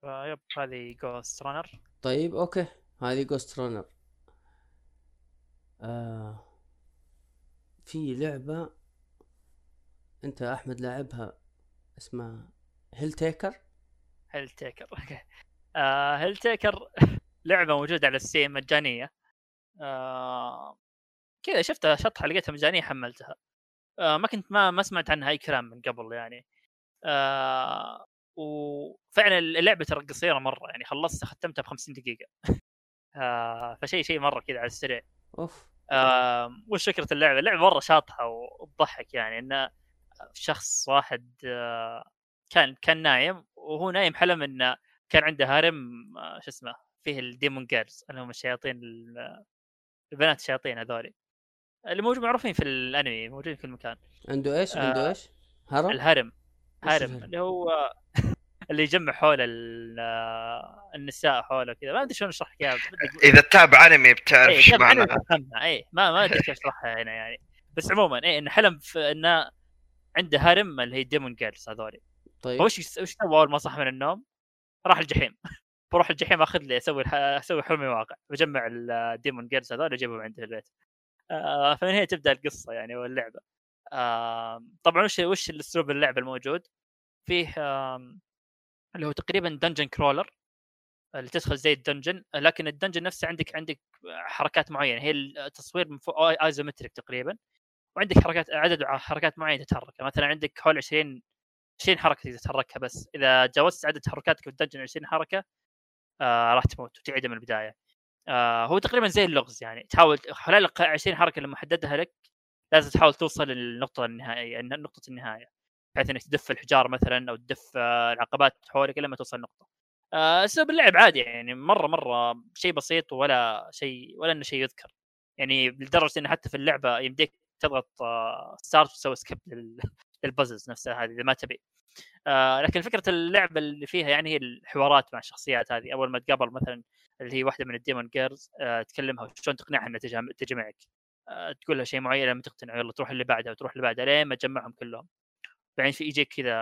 فيب هذه Ghostrunner طيب okay هذه Ghostrunner آه في لعبة انت احمد لاعبها اسمها هيل تيكر هيل تيكر أوكي. آه هيل تيكر لعبة موجودة على ال Steam مجانية. آه كذا شفتها شطحة لقيتها مجانية حملتها. آه ما كنت ما ما سمعت عنها أي كلام من قبل يعني. آه وفعلا اللعبة ترى قصيرة مرة يعني خلصتها ختمتها ب 50 دقيقة. آه فشيء شيء مرة كذا على السريع. أوف. آه وش فكرة اللعبة؟ اللعبة مرة شاطحة وتضحك يعني إنه شخص واحد آه كان كان نايم وهو نايم حلم إنه كان عنده harem آه شو اسمه فيه ال demon girls اللي هم الشياطين البنات الشياطين هذولي. اللي موجود معروفين في الأنمي موجودين في كل مكان. عنده إيش؟ عنده آه إيش؟ harem؟ ال harem harem اللي هو اللي يجمع حول النساء حوله كذا. ما أدري شلون أشرح لك إياها إذا تتابع أنمي بتعرف إيش معناها اي ما ما أدري كيف أشرحها هنا يعني. بس عموما اي انه حلم إنه عنده harem اللي هي demon girls هذولي. طيب. وش وش سوى أول ما صح من النوم؟ راح الجحيم. بروح الجحيم أخذ لي أسوي أسوي حلمي واقع. بجمع ال demon girls هذول اجيبهم عندي في البيت. آه فمن هنا تبدأ القصة يعني واللعبة. آه طبعا وش وش الأسلوب اللعبه الموجود؟ فيه آه اللي هو تقريبا dungeon crawler اللي تدخل زي ال dungeon. لكن ال dungeon نفسه عندك عندك حركات معينة. هي التصوير من فوق isometric تقريبا. وعندك حركات عدد حركات معينة تتحرك مثلا عندك حول 20 20 حركة تقدر تتحركها بس. إذا جاوزت عدد حركاتك ال dungeon 20 حركة آه راح تموت وتعيدها من البداية. آه هو تقريبا زي اللغز يعني. تحاول خلال 20 حركة اللي محددها لك لازم تحاول توصل للنقطة النهائية نقطة النهاية. بحيث إنك تدف الحجار مثلا أو تدف آه، العقبات حولك لما توصل نقطه آه، أسلوب اللعب عادي يعني. مرة مرة شيء بسيط ولا شيء ولا إنه شيء يذكر. يعني لدرجة إنه حتى في اللعبة يمديك تضغط start آه، وتسوي skip لل puzzles نفسها هذه إذا ما تبي. لكن فكرة اللعبة اللي فيها يعني هي الحوارات مع الشخصيات هذه. أول ما تقابل مثلا اللي هي واحدة من الديمون جيرز تكلمها وشلون تقنعها إنها تجي معك تقول لها شيء معين لما تقتنع يلا تروح اللي بعدها وتروح اللي بعدها لين ما تجمعهم كلهم. بعدين في يجيك كذا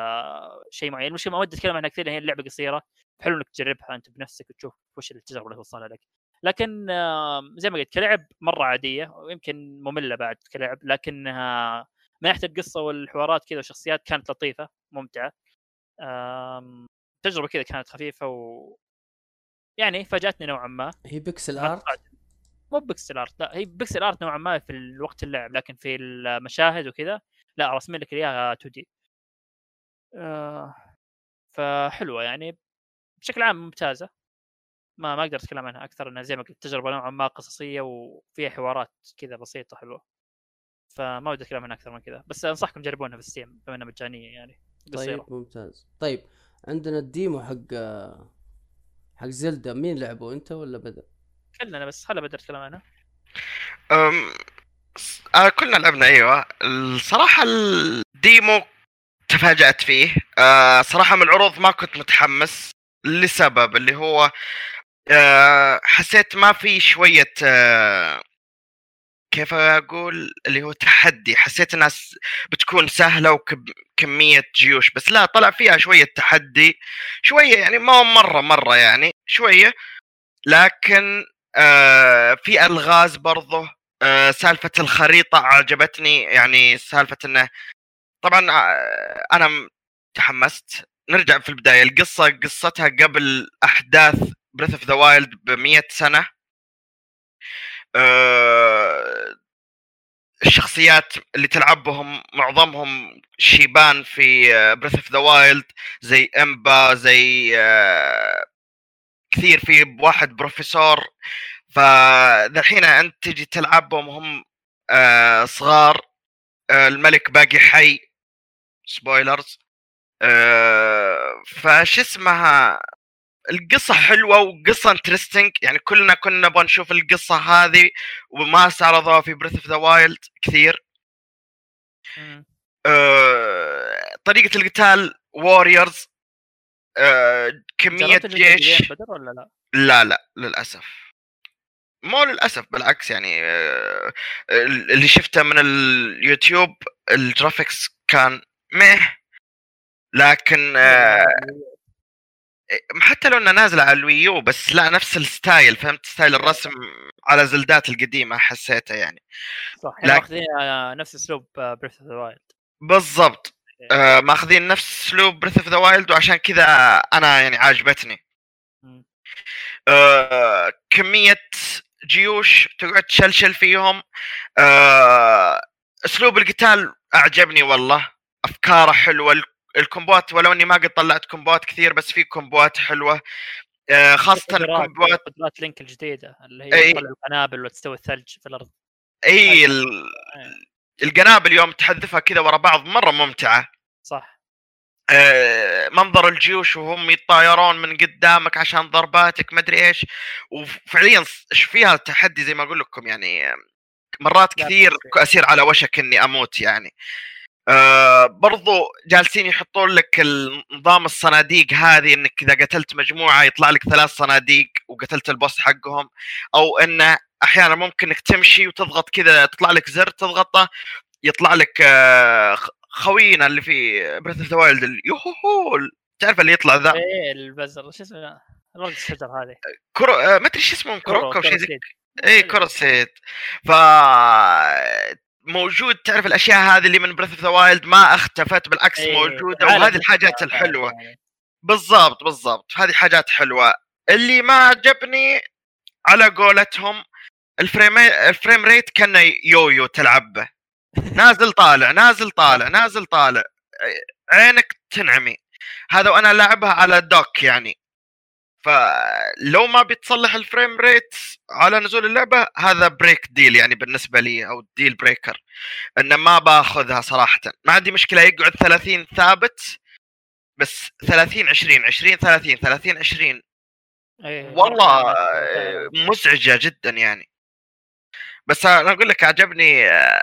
شيء معين. المشكلة ما ودي أتكلم عنها كثير هي اللعبة قصيرة. حلو إنك تجربها أنت بنفسك وتشوف وش التجربة اللي توصلها لك. لكن زي ما قلت كلعب مرة عادية ويمكن مملة بعد كلعب لكنها من ناحيه القصة والحوارات كذا والشخصيات كانت لطيفة ممتعة. تجربة كذا كانت خفيفة و يعني فاجأتني نوعا ما. هي pixel art؟ مو pixel art لا هي pixel art نوعا ما في الوقت اللعب لكن في المشاهد وكذا لا رسمين لك إياها 2D آه فحلوة يعني بشكل عام ممتازة. ما ما أقدر أتكلم عنها أكثر انها زي ما قلت تجربة نوعا ما قصصية وفيها حوارات كذا بسيطة حلوة. فما ودي أتكلم عنها أكثر من كذا بس أنصحكم تجربونها في Steam بما إنها مجانية يعني قصيرة. طيب ممتاز. طيب عندنا الديمو حق حق زلدا مين لعبه أنت ولا بدر؟ كلنا بس خلى بدر يتكلم عنها. أم... آه كلنا لعبنا أيوه. الصراحة الديمو تفاجأت فيه. آه صراحة من العروض ما كنت متحمس لسبب اللي هو آه حسيت ما في شوية آه كيف أقول؟ اللي هو تحدي. حسيت انها بتكون سهلة وكمية جيوش بس لا طلع فيها شوية تحدي شوية يعني ما مرة مرة يعني شوية. لكن آه في ألغاز برضه آه سالفة الخريطة عجبتني. يعني سالفة إنه طبعا آه، أنا تحمست. نرجع في البداية. القصة قصتها قبل أحداث Breath of the Wild ب 100 سنة. آه، الشخصيات اللي تلعبهم معظمهم شيبان في Breath of the Wild زي Impa زي آه، كثير في واحد بروفيسور. فالحين أنت تجي تلعبهم هم آه، صغار. الملك باقي حي. spoilers فش اسمها؟ القصة حلوة وقصة interesting يعني كلنا كنا نبغى نشوف القصة هذه وما استعرضوها في Breath of the Wild كثير. آه، طريقة القتال Warriors كمية جربت الجزء جيش. ولا لا؟ لا لا للأسف. مو للأسف بالعكس يعني آه، اللي شفته من اليوتيوب ال graphics كان مه لكن آه، حتى لو انه نازل على ال Wii U بس لا نفس ال style فهمت؟ style الرسم على زلدات القديمة حسيته يعني. صح يعني لكن- ماخذين آه، نفس أسلوب Breath of the Wild بالضبط. آه، ماخذين نفس أسلوب Breath of the Wild وعشان كذا أنا يعني عاجبتني. آه، كمية جيوش تقعد تشلشل فيهم. آه، أسلوب القتال أعجبني والله. أفكاره حلوة الكومبوات ولو إني ما قد طلعت كومبوات كثير بس في كومبوات حلوة. آه، خاصة الكومبوات قدرات Link الجديدة اللي. هي تطلع القنابل وتستوي الثلج في الأرض. إي ال- القنابل يوم تحذفها كذا ورا بعض مرة ممتعة. صح. آه، منظر الجيوش وهم يتطايرون من قدامك عشان ضرباتك مدري إيش. وفعليا إيش فيها تحدي زي ما أقول لكم يعني مرات كثير. أسير على وشك إني أموت يعني. آه برضو جالسين يحطون لك نظام الصناديق هذه إنك إذا قتلت مجموعة يطلع لك ثلاث صناديق وقتلت ال boss حقهم أو إنه أحيانا ممكن إنك تمشي وتضغط كذا تطلع لك زر تضغطه يطلع لك آه، خوينا اللي في Breath of the Wild يوهو تعرف اللي يطلع ذا؟ إيه البزر شو اسمه؟ الورقه الشجر هذه. كرو آه، ما أدري شو اسمه كروكا أو شيء زي كروسيد. اي كروسيت ف موجود تعرف الأشياء هذه اللي من Breath of the Wild ما اختفت بالعكس إيه، موجودة وهذه الحاجات الحلوة. بالضبط بالضبط هذه حاجات حلوة. اللي ما عجبني على قولتهم ال frame ال frame rate كان يويو تلعب به. نازل طالع نازل طالع نازل طالع. عينك تنعمي. هذا وأنا لعبها على dock يعني. فلو ما بتصلح ال frame rate على نزول اللعبة هذا break deal يعني بالنسبة لي أو deal breaker انه ما باخذها صراحة. ما عندي مشكلة يقعد 30 ثابت بس 30 20 20 30 30 20 إيه، والله مزعجة جدا يعني. بس أنا أقول لك عجبني آه،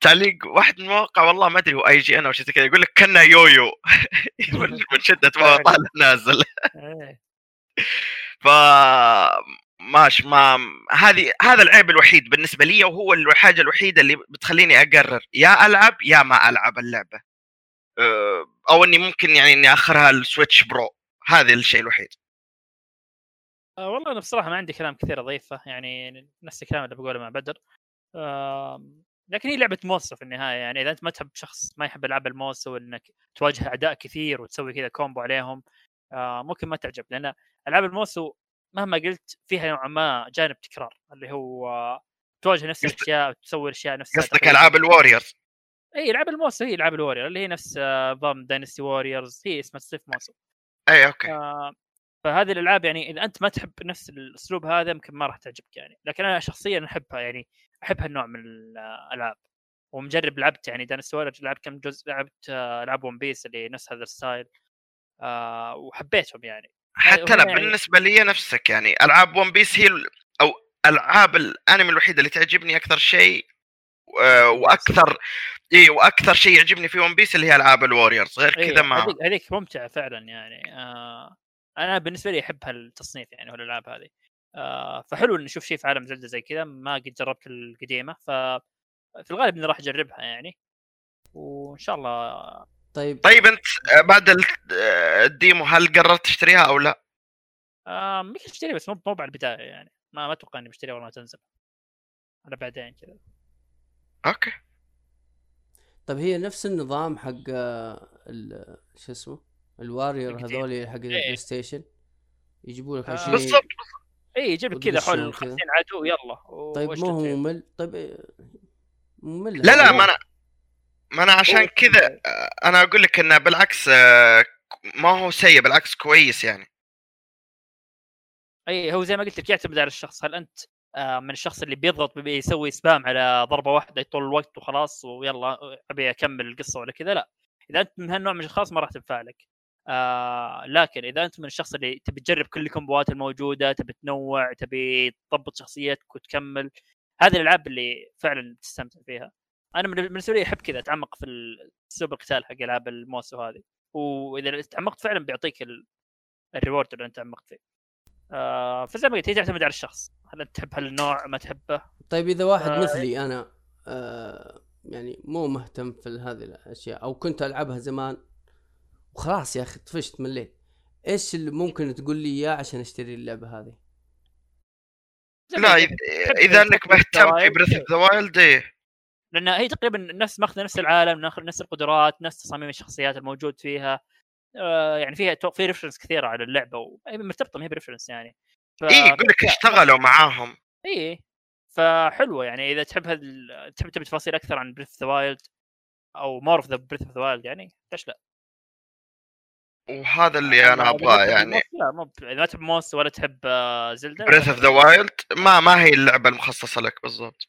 تعليق واحد من المواقع والله ما أدري هو IGN وش كذا يقول لك كنا يويو. من شدة ما هو طالع نازل. إيه. ف ماش ما هذه هذا العيب الوحيد بالنسبة لي وهو الحاجة الوحيدة اللي بتخليني أقرر يا ألعب يا ما ألعب اللعبة. أه، أو إني ممكن يعني إني أخرها ال Switch Pro هذا الشيء الوحيد. آه، والله أنا بصراحة ما عندي كلام كثير أضيفه يعني نفس الكلام اللي بقوله مع بدر. لكن هي لعبة Musou في النهاية يعني إذا أنت ما تحب شخص ما يحب العاب ال Musou انك تواجه أعداء كثير وتسوي كذا combo عليهم ممكن ما تعجب لأن ألعاب ال Musou مهما قلت فيها نوعا ما جانب تكرار اللي هو آه، تواجه نفس الأشياء وتسوي الاشياء نفسها قصدك. ألعاب ال Warriors إي العاب ال Musou هي العاب ال Warrior اللي هي نفس آه، نظام Dynasty Warriors هي اسمها ستيف Musou. إي أوكي. آه، فهذه الألعاب يعني إذا أنت ما تحب نفس الأسلوب هذا يمكن ما راح تعجبك يعني. لكن أنا شخصيا أحبها يعني أحب هالنوع من الألعاب. ومجرب لعبت يعني Dynasty Warriors لعبت كم جزء لعبت آه، العاب One Piece اللي نفس هذا ال style. آه وحبيتهم يعني. حتى أنا يعني- بالنسبة لي نفسك يعني ألعاب One Piece هي أو ألعاب الأنمي الوحيده اللي تعجبني أكثر شيء وأكثر إي وأكثر شيء يعجبني في One Piece اللي هي ألعاب ال Warriors غير إيه، كذا ما هذيك هذيك ممتعة فعلا يعني آه أنا بالنسبة لي أحب هالتصنيف يعني والالعاب هذه. آه فحلو ان نشوف شيء في عالم Zelda زي كذا ما قد جربت القديمة ف في الغالب إني راح أجربها يعني وإن شاء الله طيب. طيب انت آه، بعد آه، ال demo هل قررت تشتريها أو لا؟ آه ممكن اشتري بس مو مو على البدايه يعني. ما ما أتوقع إني بشتريها أول ما تنزل. على بعدين كذا. okay. طيب هي نفس النظام حق آه، ال- شو اسمه؟ ال Warriors. هذول حق إيه. البلاي ستيشن يجيبوا لك آه، 20 بالضبط اي يجيب لك كذا حول كذا. 50 عدو يلا. طيب مو هو. ممل. طيب ممل لا لا ما أنا ما أنا عشان كذا أنا أقول لك إنه بالعكس آه، ما هو سيء بالعكس كويس يعني. أي هو زي ما قلت لك يعتمد على الشخص. هل أنت آه، من الشخص اللي بيضغط بيسوي spam على ضربة واحدة طول الوقت وخلاص ويلا أبي أكمل القصة ولا كذا؟ لا. إذا أنت من هالنوع من الأشخاص ما راح تنفع لك آه لكن إذا أنت من الشخص اللي تبي تجرب كل الكومبوات الموجودة تبي تنوع تبي تضبط شخصيتك وتكمل هذه الألعاب اللي فعلا تستمتع فيها. أنا من- بالنسبة لي أحب كذا أتعمق في أسلوب القتال حق ألعاب الموسو هذه وإذا تعمقت فعلا بيعطيك ال- الريورد اللي أنت تعمقت فيه. آه فزي ما قلت هي تعتمد على الشخص. هل أنت تحب هالنوع؟ ما تحبه؟ طيب إذا واحد آه، مثلي أنا آه يعني مو مهتم في هذه الأشياء أو كنت ألعبها زمان وخلاص يا أخي طفشت مليت. إيش اللي ممكن تقول لي إياه عشان أشتري اللعبة هذه؟ لا إذا أنك مهتم في Breath of the Wild إيه. لأن هي تقريبا نفس ماخذة نفس العالم نفس القدرات نفس تصاميم الشخصيات الموجود فيها. آه يعني فيها في reference كثيرة على اللعبة وهي مرتبطة ما هي ب reference يعني. ف... إيه يقول لك اشتغلوا معاهم. اي فحلوة يعني. إذا تحب هال... تحب تبي تفاصيل أكثر عن Breath the Wild أو more of the Breath of the Wild يعني ليش لا؟ وهذا اللي أنا أبغاه يعني. لا مو ب- إذا ما تحب Musou ولا تحب Zelda Breath of the Wild ما ما هي اللعبة المخصصة لك بالضبط.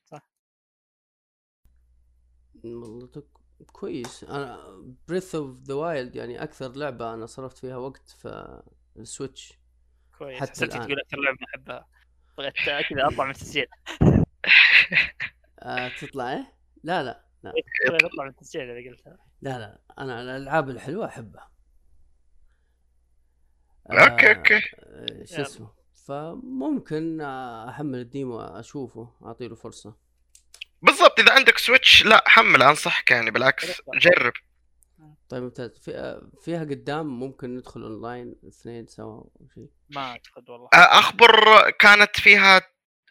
والله تك- كويس. أنا Breath of the Wild يعني أكثر لعبة أنا صرفت فيها وقت في ال Switch. كويس. حتى الآن. تقول أكثر لعبة أحبها. بغيت كذا أطلع من التسجيل. آه تطلع إيه؟ لا لا لا. أطلع من التسجيل اللي قلتها. لا لا. أنا الألعاب الحلوة أحبها. okay okay. آه، شو اسمه. فممكن أحمل ال demo أشوفه اعطي له فرصة. بالضبط إذا عندك Switch لا حمل أنصحك يعني بالعكس جرب. طيب ممتاز. في فيها قدام ممكن ندخل اونلاين اثنين سوا أو شيء ما أعتقد والله. أخبر كانت فيها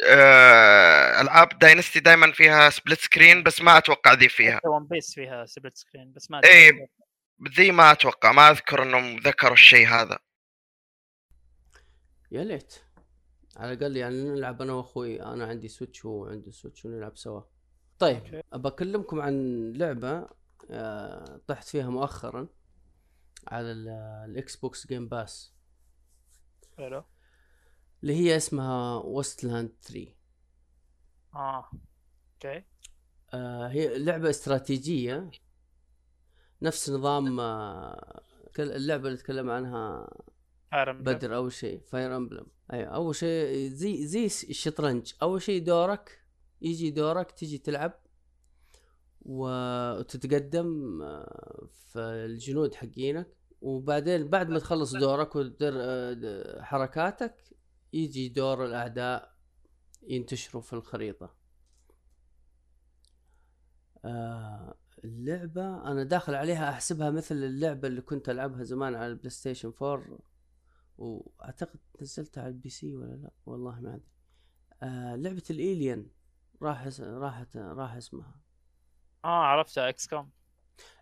آه، ألعاب Dynasty دائما فيها split screen بس ما أتوقع ذي فيها. One Piece فيها split screen بس ما إيه. أدري. ذي ما أتوقع ما أذكر إنهم ذكروا الشيء هذا. يا ليت. على الأقل يعني نلعب أنا وأخوي أنا عندي Switch وهو عنده Switch ونلعب سوا. طيب. ابى أكلمكم عن لعبة آه، طحت فيها مؤخرا على ال- ال Xbox Game Pass حلو. اللي هي اسمها Wasteland 3 آه okay. آه هي لعبة استراتيجية نفس نظام آه كل- اللعبة اللي تكلم عنها بدر أول شيء Fire Emblem أي أول شيء زي زي الشطرنج أول شيء دورك يجي دورك تجي تلعب وتتقدم آه، في الجنود حقينك. وبعدين بعد ما تخلص دورك وتدر آه، حركاتك يجي دور الأعداء ينتشروا في الخريطة. آه اللعبة أنا داخل عليها أحسبها مثل اللعبة اللي كنت ألعبها زمان على ال PlayStation 4 وأعتقد نزلتها على ال PC ولا لا؟ والله ما أدري. آه لعبة ال alien راح أس- راحت راح أسمها. آه عرفتها XCOM.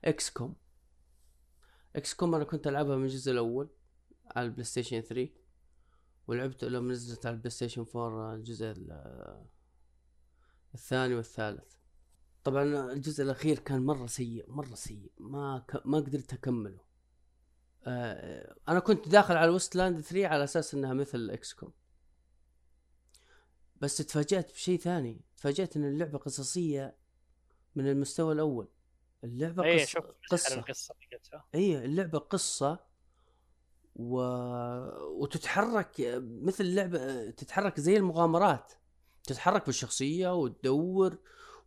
XCOM. XCOM أنا كنت ألعبها من الجزء الأول على ال PlayStation 3 ولعبت لما نزلت على ال PlayStation 4 الجزء ال- الثاني والثالث. طبعا الجزء الأخير كان مرة سيء مرة سيء. ما ك... ما قدرت أكمله. آه أنا كنت داخل على Wasteland 3 على أساس إنها مثل XCOM. بس تفاجأت بشيء ثاني. تفاجأت إن اللعبة قصصية من المستوى الأول. اللعبة اي قص... شوف قصة. قلتها. اي اللعبة قصة و... وتتحرك مثل لعبة تتحرك زي المغامرات. تتحرك بالشخصية وتدور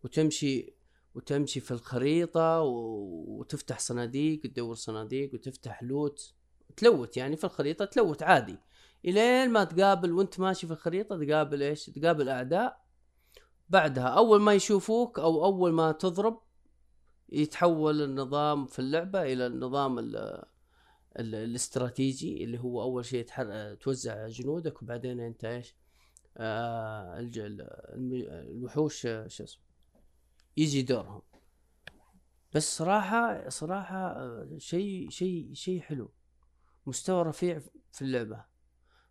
وتمشي وتمشي في الخريطة و... وتفتح صناديق وتدور صناديق وتفتح لوت. تلوت يعني في الخريطة تلوت عادي. إلين ما تقابل وأنت ماشي في الخريطة تقابل إيش؟ تقابل أعداء. بعدها أول ما يشوفوك أو أول ما تضرب يتحول النظام في اللعبة إلى النظام ال ال الاستراتيجي اللي هو أول شيء. توزع جنودك وبعدين أنت إيش؟ آه الوحوش آه، شو اسمه؟ يجي دورهم. بس صراحة صراحة آه، شيء شيء شيء حلو. مستوى رفيع في اللعبة.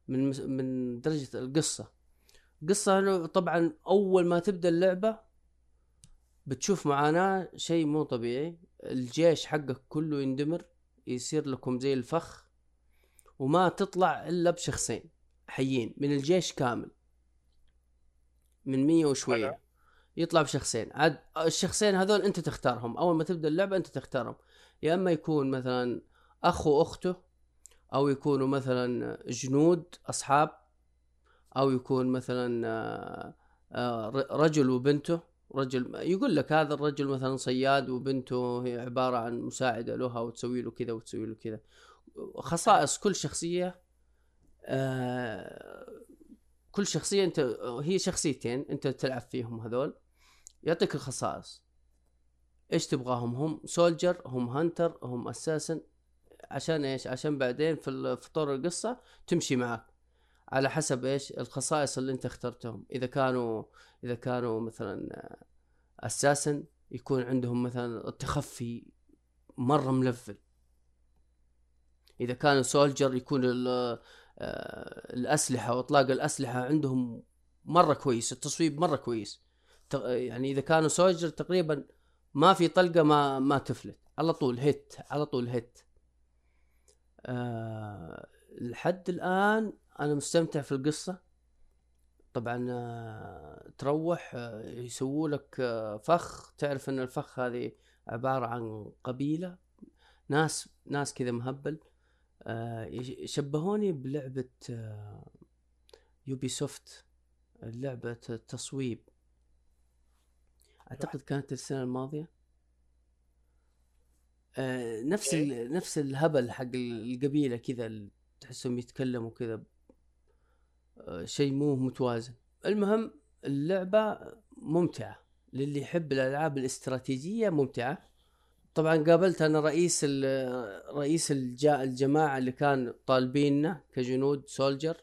من من درجة القصة. قصة إنه طبعا أول ما تبدأ اللعبة بتشوف معاناة شيء مو طبيعي. الجيش حقك كله يندمر يصير لكم زي الفخ وما تطلع إلا بشخصين حيين من الجيش كامل. من مية وشوية. يطلع بشخصين. عاد الشخصين هذول أنت تختارهم. أول ما تبدأ اللعبة أنت تختارهم. يا إما يكون مثلا اخ واخته أو يكونوا مثلا جنود أصحاب أو يكون مثلا آه، آه، رجل وبنته. رجل يقول لك هذا الرجل مثلا صياد وبنته هي عبارة عن مساعدة لها وتسوي له كذا وتسوي له كذا. خصائص كل شخصية آه، كل شخصية أنت هي شخصيتين أنت تلعب فيهم هذول. يعطيك الخصائص. إيش تبغاهم؟ هم soldier هم hunter هم assassin. عشان إيش؟ عشان بعدين في في طور القصة تمشي معك. على حسب إيش؟ الخصائص اللي أنت اخترتهم. إذا كانوا إذا كانوا مثلا assassin يكون عندهم مثلا التخفي مرة ملفل. إذا كانوا soldier يكون آه، الأسلحة وإطلاق الأسلحة عندهم مرة كويس التصويب مرة كويس. يعني إذا كانوا سولجر تقريبا ما في طلقة ما ما تفلت. على طول هيت على طول هيت. أه لحد الآن أنا مستمتع في القصة. طبعا آه، تروح آه، يسووا لك آه، فخ. تعرف إن الفخ هذه عبارة عن قبيلة. ناس ناس كذا مهبل. آه، شبهوني بلعبة آه، Ubisoft لعبة التصويب أعتقد كانت السنة الماضية. آه، نفس ال... نفس الهبل حق القبيلة كذا تحسهم يتكلموا كذا آه، شيء مو متوازن. المهم اللعبة ممتعة. للي يحب الألعاب الاستراتيجية ممتعة. طبعا قابلت أنا رئيس رئيس الجماعة اللي كان طالبيننا كجنود soldier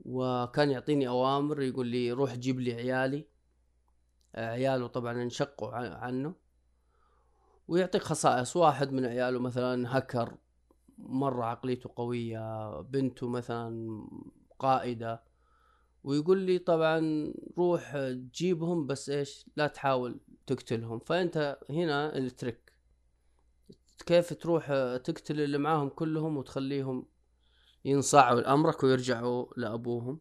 وكان يعطيني أوامر يقول لي روح جيب لي عيالي. عياله طبعا انشقوا عنه. ويعطيك خصائص. واحد من عياله مثلا هكر مرة عقليته قوية بنته مثلا قائدة ويقول لي طبعا روح تجيبهم بس إيش لا تحاول تقتلهم. فأنت هنا التريك كيف تروح تقتل اللي معاهم كلهم وتخليهم ينصاعوا لأمرك ويرجعوا لأبوهم؟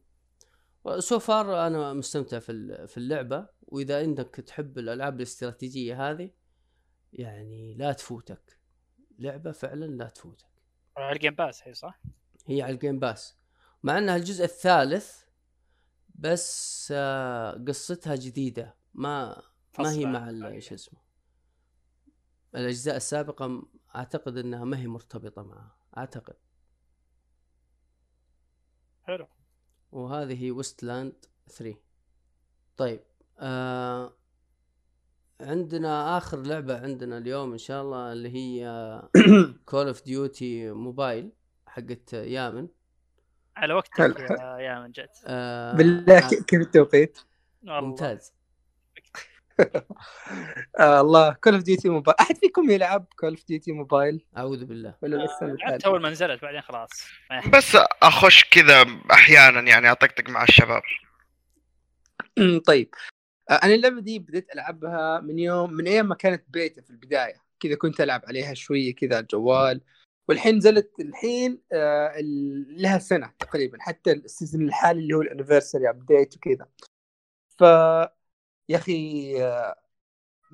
so far أنا مستمتع في ال- في اللعبة وإذا انك تحب الألعاب الاستراتيجية هذه يعني لا تفوتك. لعبة فعلا لا تفوتك. على ال Game Pass هي صح؟ هي على ال Game Pass مع إنها الجزء الثالث بس آه، قصتها جديدة. ما ما هي. مع إيش اسمه الأجزاء السابقة أعتقد إنها ما هي مرتبطة معها أعتقد. حلو. وهذه هي Wasteland 3 طيب آه عندنا آخر لعبة عندنا اليوم إن شاء الله اللي هي Call of Duty Mobile حقت يامن. على وقتك حلو. يا يا من جد. آه بالله آه، كيف التوقيت؟ ممتاز. آه الله Call of Duty Mobile أحد فيكم يلعب كول اوف ديوتي موبايل أعوذ بالله. ولا لسه لعبت الحال؟ أول ما نزلت بعدين خلاص. بس أخش كذا أحيانا يعني أطقطق مع الشباب. طيب. آه، أنا اللعبة دي بديت ألعبها من يوم من أيام ما كانت بيتا في البداية. كذا كنت ألعب عليها شوية كذا على الجوال. والحين نزلت الحين آه لها سنة تقريبا. حتى ال season الحالي اللي هو ال anniversary update وكذا. ف يا أخي آه،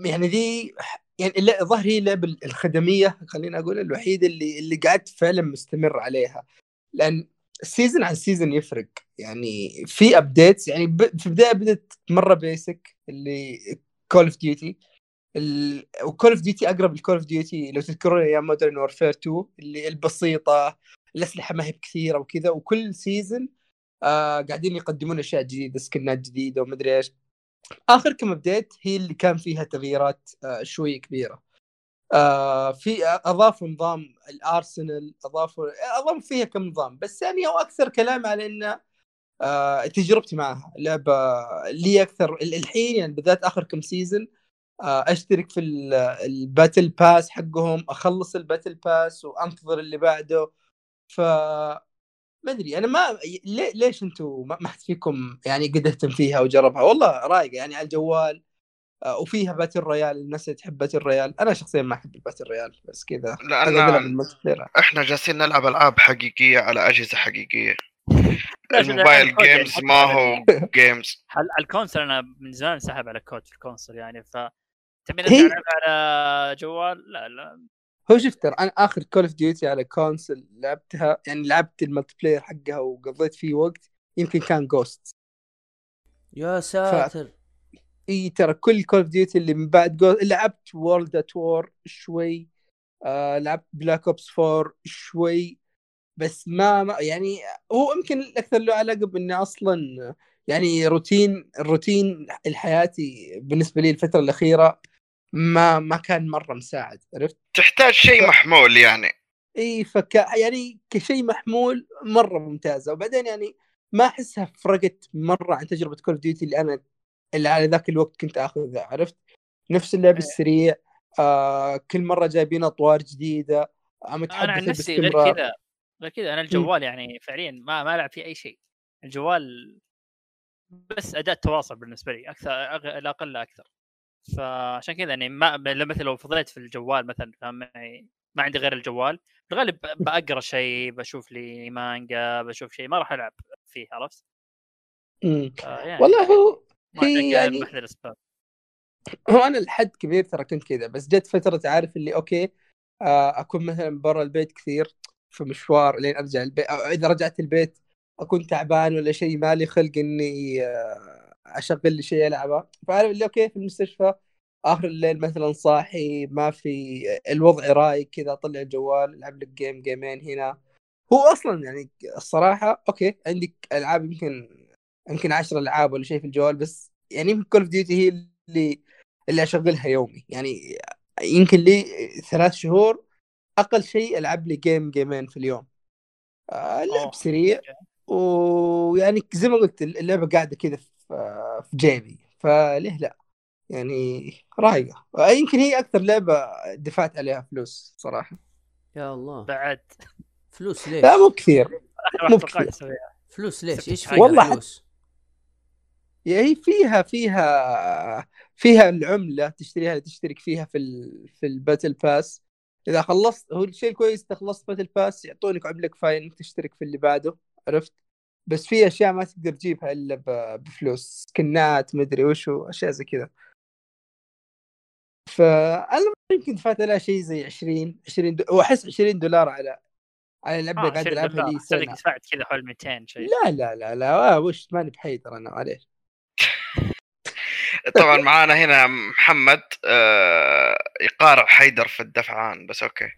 يعني دي يعني الظاهر هي اللعبة الخدمية خلينا أقول الوحيدة اللي اللي قعدت فعلا مستمر عليها. لأن ال season عن season يفرق. يعني في updates يعني ب- في البداية بدت مرة basic اللي Call of Duty و Call of Duty أقرب ل Call of Duty لو تذكرون أيام Modern Warfare 2 اللي البسيطة الأسلحة ما هي بكثيرة وكذا. وكل season آه قاعدين يقدمون أشياء جديدة skinات جديدة ومدري إيش. آخر كم update هي اللي كان فيها تغييرات آه شوي كبيرة. آه في اضافوا نظام الأرسنال اضافوا اضافوا فيها كم نظام بس يعني هو أكثر كلام على إنه آه تجربتي معها لعبه لي أكثر ال- الحين يعني بالذات آخر كم season آه أشترك في ال- ال battle pass حقهم أخلص ال battle pass وأنتظر اللي بعده ف ما أدري أنا ما ليش أنتم ما حد فيكم يعني قد اهتم فيها وجربها؟ والله رايقه يعني على الجوال. وفيها battle royale الناس اللي تحب battle royale. أنا شخصيا ما أحب ال battle royale بس كذا. player. إحنا جالسين نلعب ألعاب حقيقية على أجهزة حقيقية. ال mobile games ما هو جيمز ال console أنا من زمان سحب على COD في ال console يعني ف تبي نلعب على جوال؟ لا لا. هو شوف ترى أنا آخر Call of Duty على console لعبتها يعني لعبت ال multiplayer حقها وقضيت فيه وقت يمكن كان جوست يا ساتر. إي ترى كل Call of Duty اللي من بعد Ghosts لعبت World at War شوي آه لعبت Black Ops 4 شوي بس ما, ما يعني هو يمكن الأكثر له علاقة باني أصلا يعني روتين الروتين الحياتي بالنسبة لي الفترة الأخيرة ما ما كان مرة مساعد عرفت؟ تحتاج شيء محمول يعني إي فك يعني كشيء محمول مرة ممتازة وبعدين يعني ما أحسها فرقت مرة عن تجربة Call of Duty اللي أنا اللي على ذاك الوقت كنت آخذها عرفت؟ نفس اللعب إيه. السريع آه كل مرة جايبين أطوار جديدة آه، أنا عن نفسي غير. كذا غير كذا أنا الجوال يعني فعليا ما ما ألعب فيه أي شيء الجوال بس أداة تواصل بالنسبة لي أكثر لا أقل لا أكثر فعشان كذا يعني ما مثلا لو فضيت في الجوال مثلا معي ما عندي غير الجوال في الغالب ب- بقرا شيء بشوف لي مانجا بشوف شيء ما راح ألعب فيه عرفت؟ مم. فيعني والله هو هي يعني- من احد الأسباب. هو أنا لحد كبير ترى كنت كذا بس جت فترة عارف اللي أوكي آه أكون مثلا برا البيت كثير في مشوار لين أرجع البيت أو إذا رجعت البيت أكون تعبان ولا شيء مالي خلق إني آه أشغل لي شيء ألعبه. فعارف اللي أوكي في المستشفى آخر الليل مثلا صاحي ما في الوضع رايق كذا أطلع الجوال ألعب لك game gameين هنا. هو أصلا يعني الصراحة أوكي عندك ألعاب يمكن يمكن 10 ألعاب ولا شيء في الجوال بس يعني يمكن Call of Duty هي اللي اللي أشغلها يومي. يعني يمكن لي ثلاث شهور أقل شيء ألعب لي game gameين في اليوم. آه،. اللعب سريع. ويعني زي ما قلت اللعبة قاعدة كذا في جيبي. فليه لا؟ يعني رايقة. آه، يمكن هي أكثر لعبة دفعت عليها فلوس صراحة. يا الله. بعد. فلوس ليش؟ لا مو كثير. مو كثير. فلوس ليش؟ إيش والله فلوس؟ يعني هي فيها فيها فيها العملة تشتريها تشترك فيها في ال... في ال battle pass إذا خلصت هو الشيء الكويس إذا خلصت battle pass يعطونك عمله كفايه إنك تشترك في اللي بعده عرفت؟ بس في أشياء ما تقدر تجيبها إلا ب... بفلوس skinات مدري وشو أشياء زي كذا. فانا يمكن دفعت عليها شيء زي 20 20 دو... وأحس 20 دولار على على لعبة آه، قاعد 20 ألعبها. لي سنة. دفعت كذا حول 200 شيء. لا لا لا لا وش ماني بحيدر أنا معليش. طبعا معانا هنا محمد آه يقارع حيدر في الدفعان بس أوكي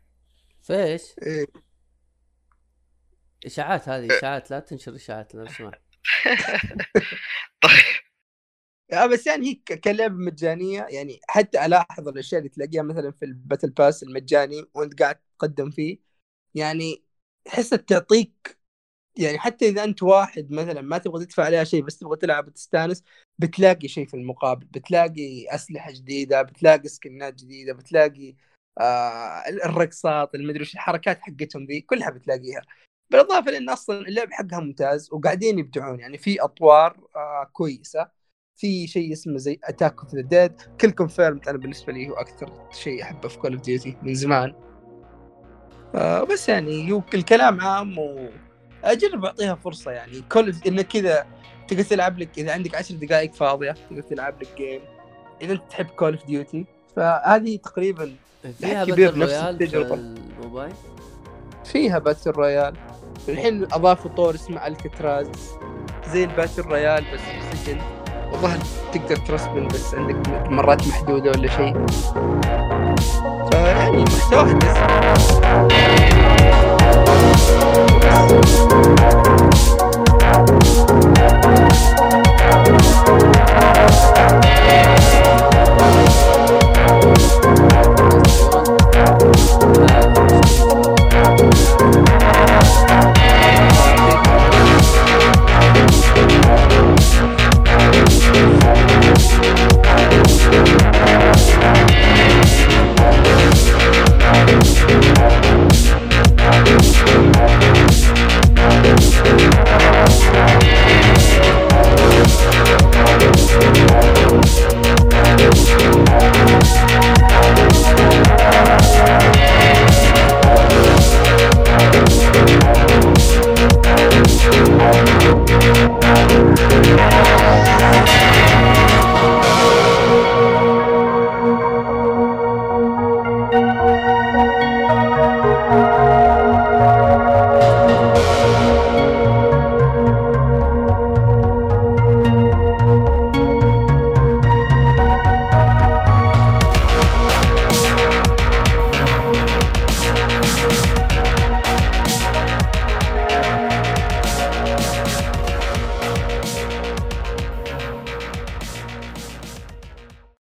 فايش؟ إيه. إشاعات هذه إشاعات لا تنشر إشاعات لو سمحت طيب آه بس يعني هي كلعبه مجانية يعني حتى ألاحظ الأشياء اللي تلاقيها مثلا في ال battle pass المجاني وأنت قاعد تقدم فيه يعني تحسها تعطيك يعني حتى إذا أنت واحد مثلا ما تبغى تدفع عليها شيء بس تبغى تلعب وتستأنس بتلاقي شيء في المقابل بتلاقي أسلحة جديدة بتلاقي سكنات جديدة بتلاقي آه الرقصات المدري وش الحركات حقتهم ذي كلها بتلاقيها. بالإضافة لأن أصلا اللعب حقها ممتاز وقاعدين يبدعون يعني في أطوار آه كويسة في شيء اسمه زي Attack of the Dead Kill Confirmed أنا بالنسبة لي هو أكثر شيء أحبه في Call of Duty من زمان. آه بس يعني هو الكلام عام و أجرب أعطيها فرصة يعني. كل إنك كذا تقدر تلعب لك إذا عندك عشر دقائق فاضية تقدر تلعب لك game إذا أنت تحب Call of Duty فهذه تقريبا فيها كبير نفس التجربة. الموبايل؟ فيها battle royale الحين أضافوا طور اسمه Alcatraz زي ال battle royale بس في سجن ظهر تقدر ترسم بس عندك مرات محدودة ولا شيء. فيعني محتوى هندسي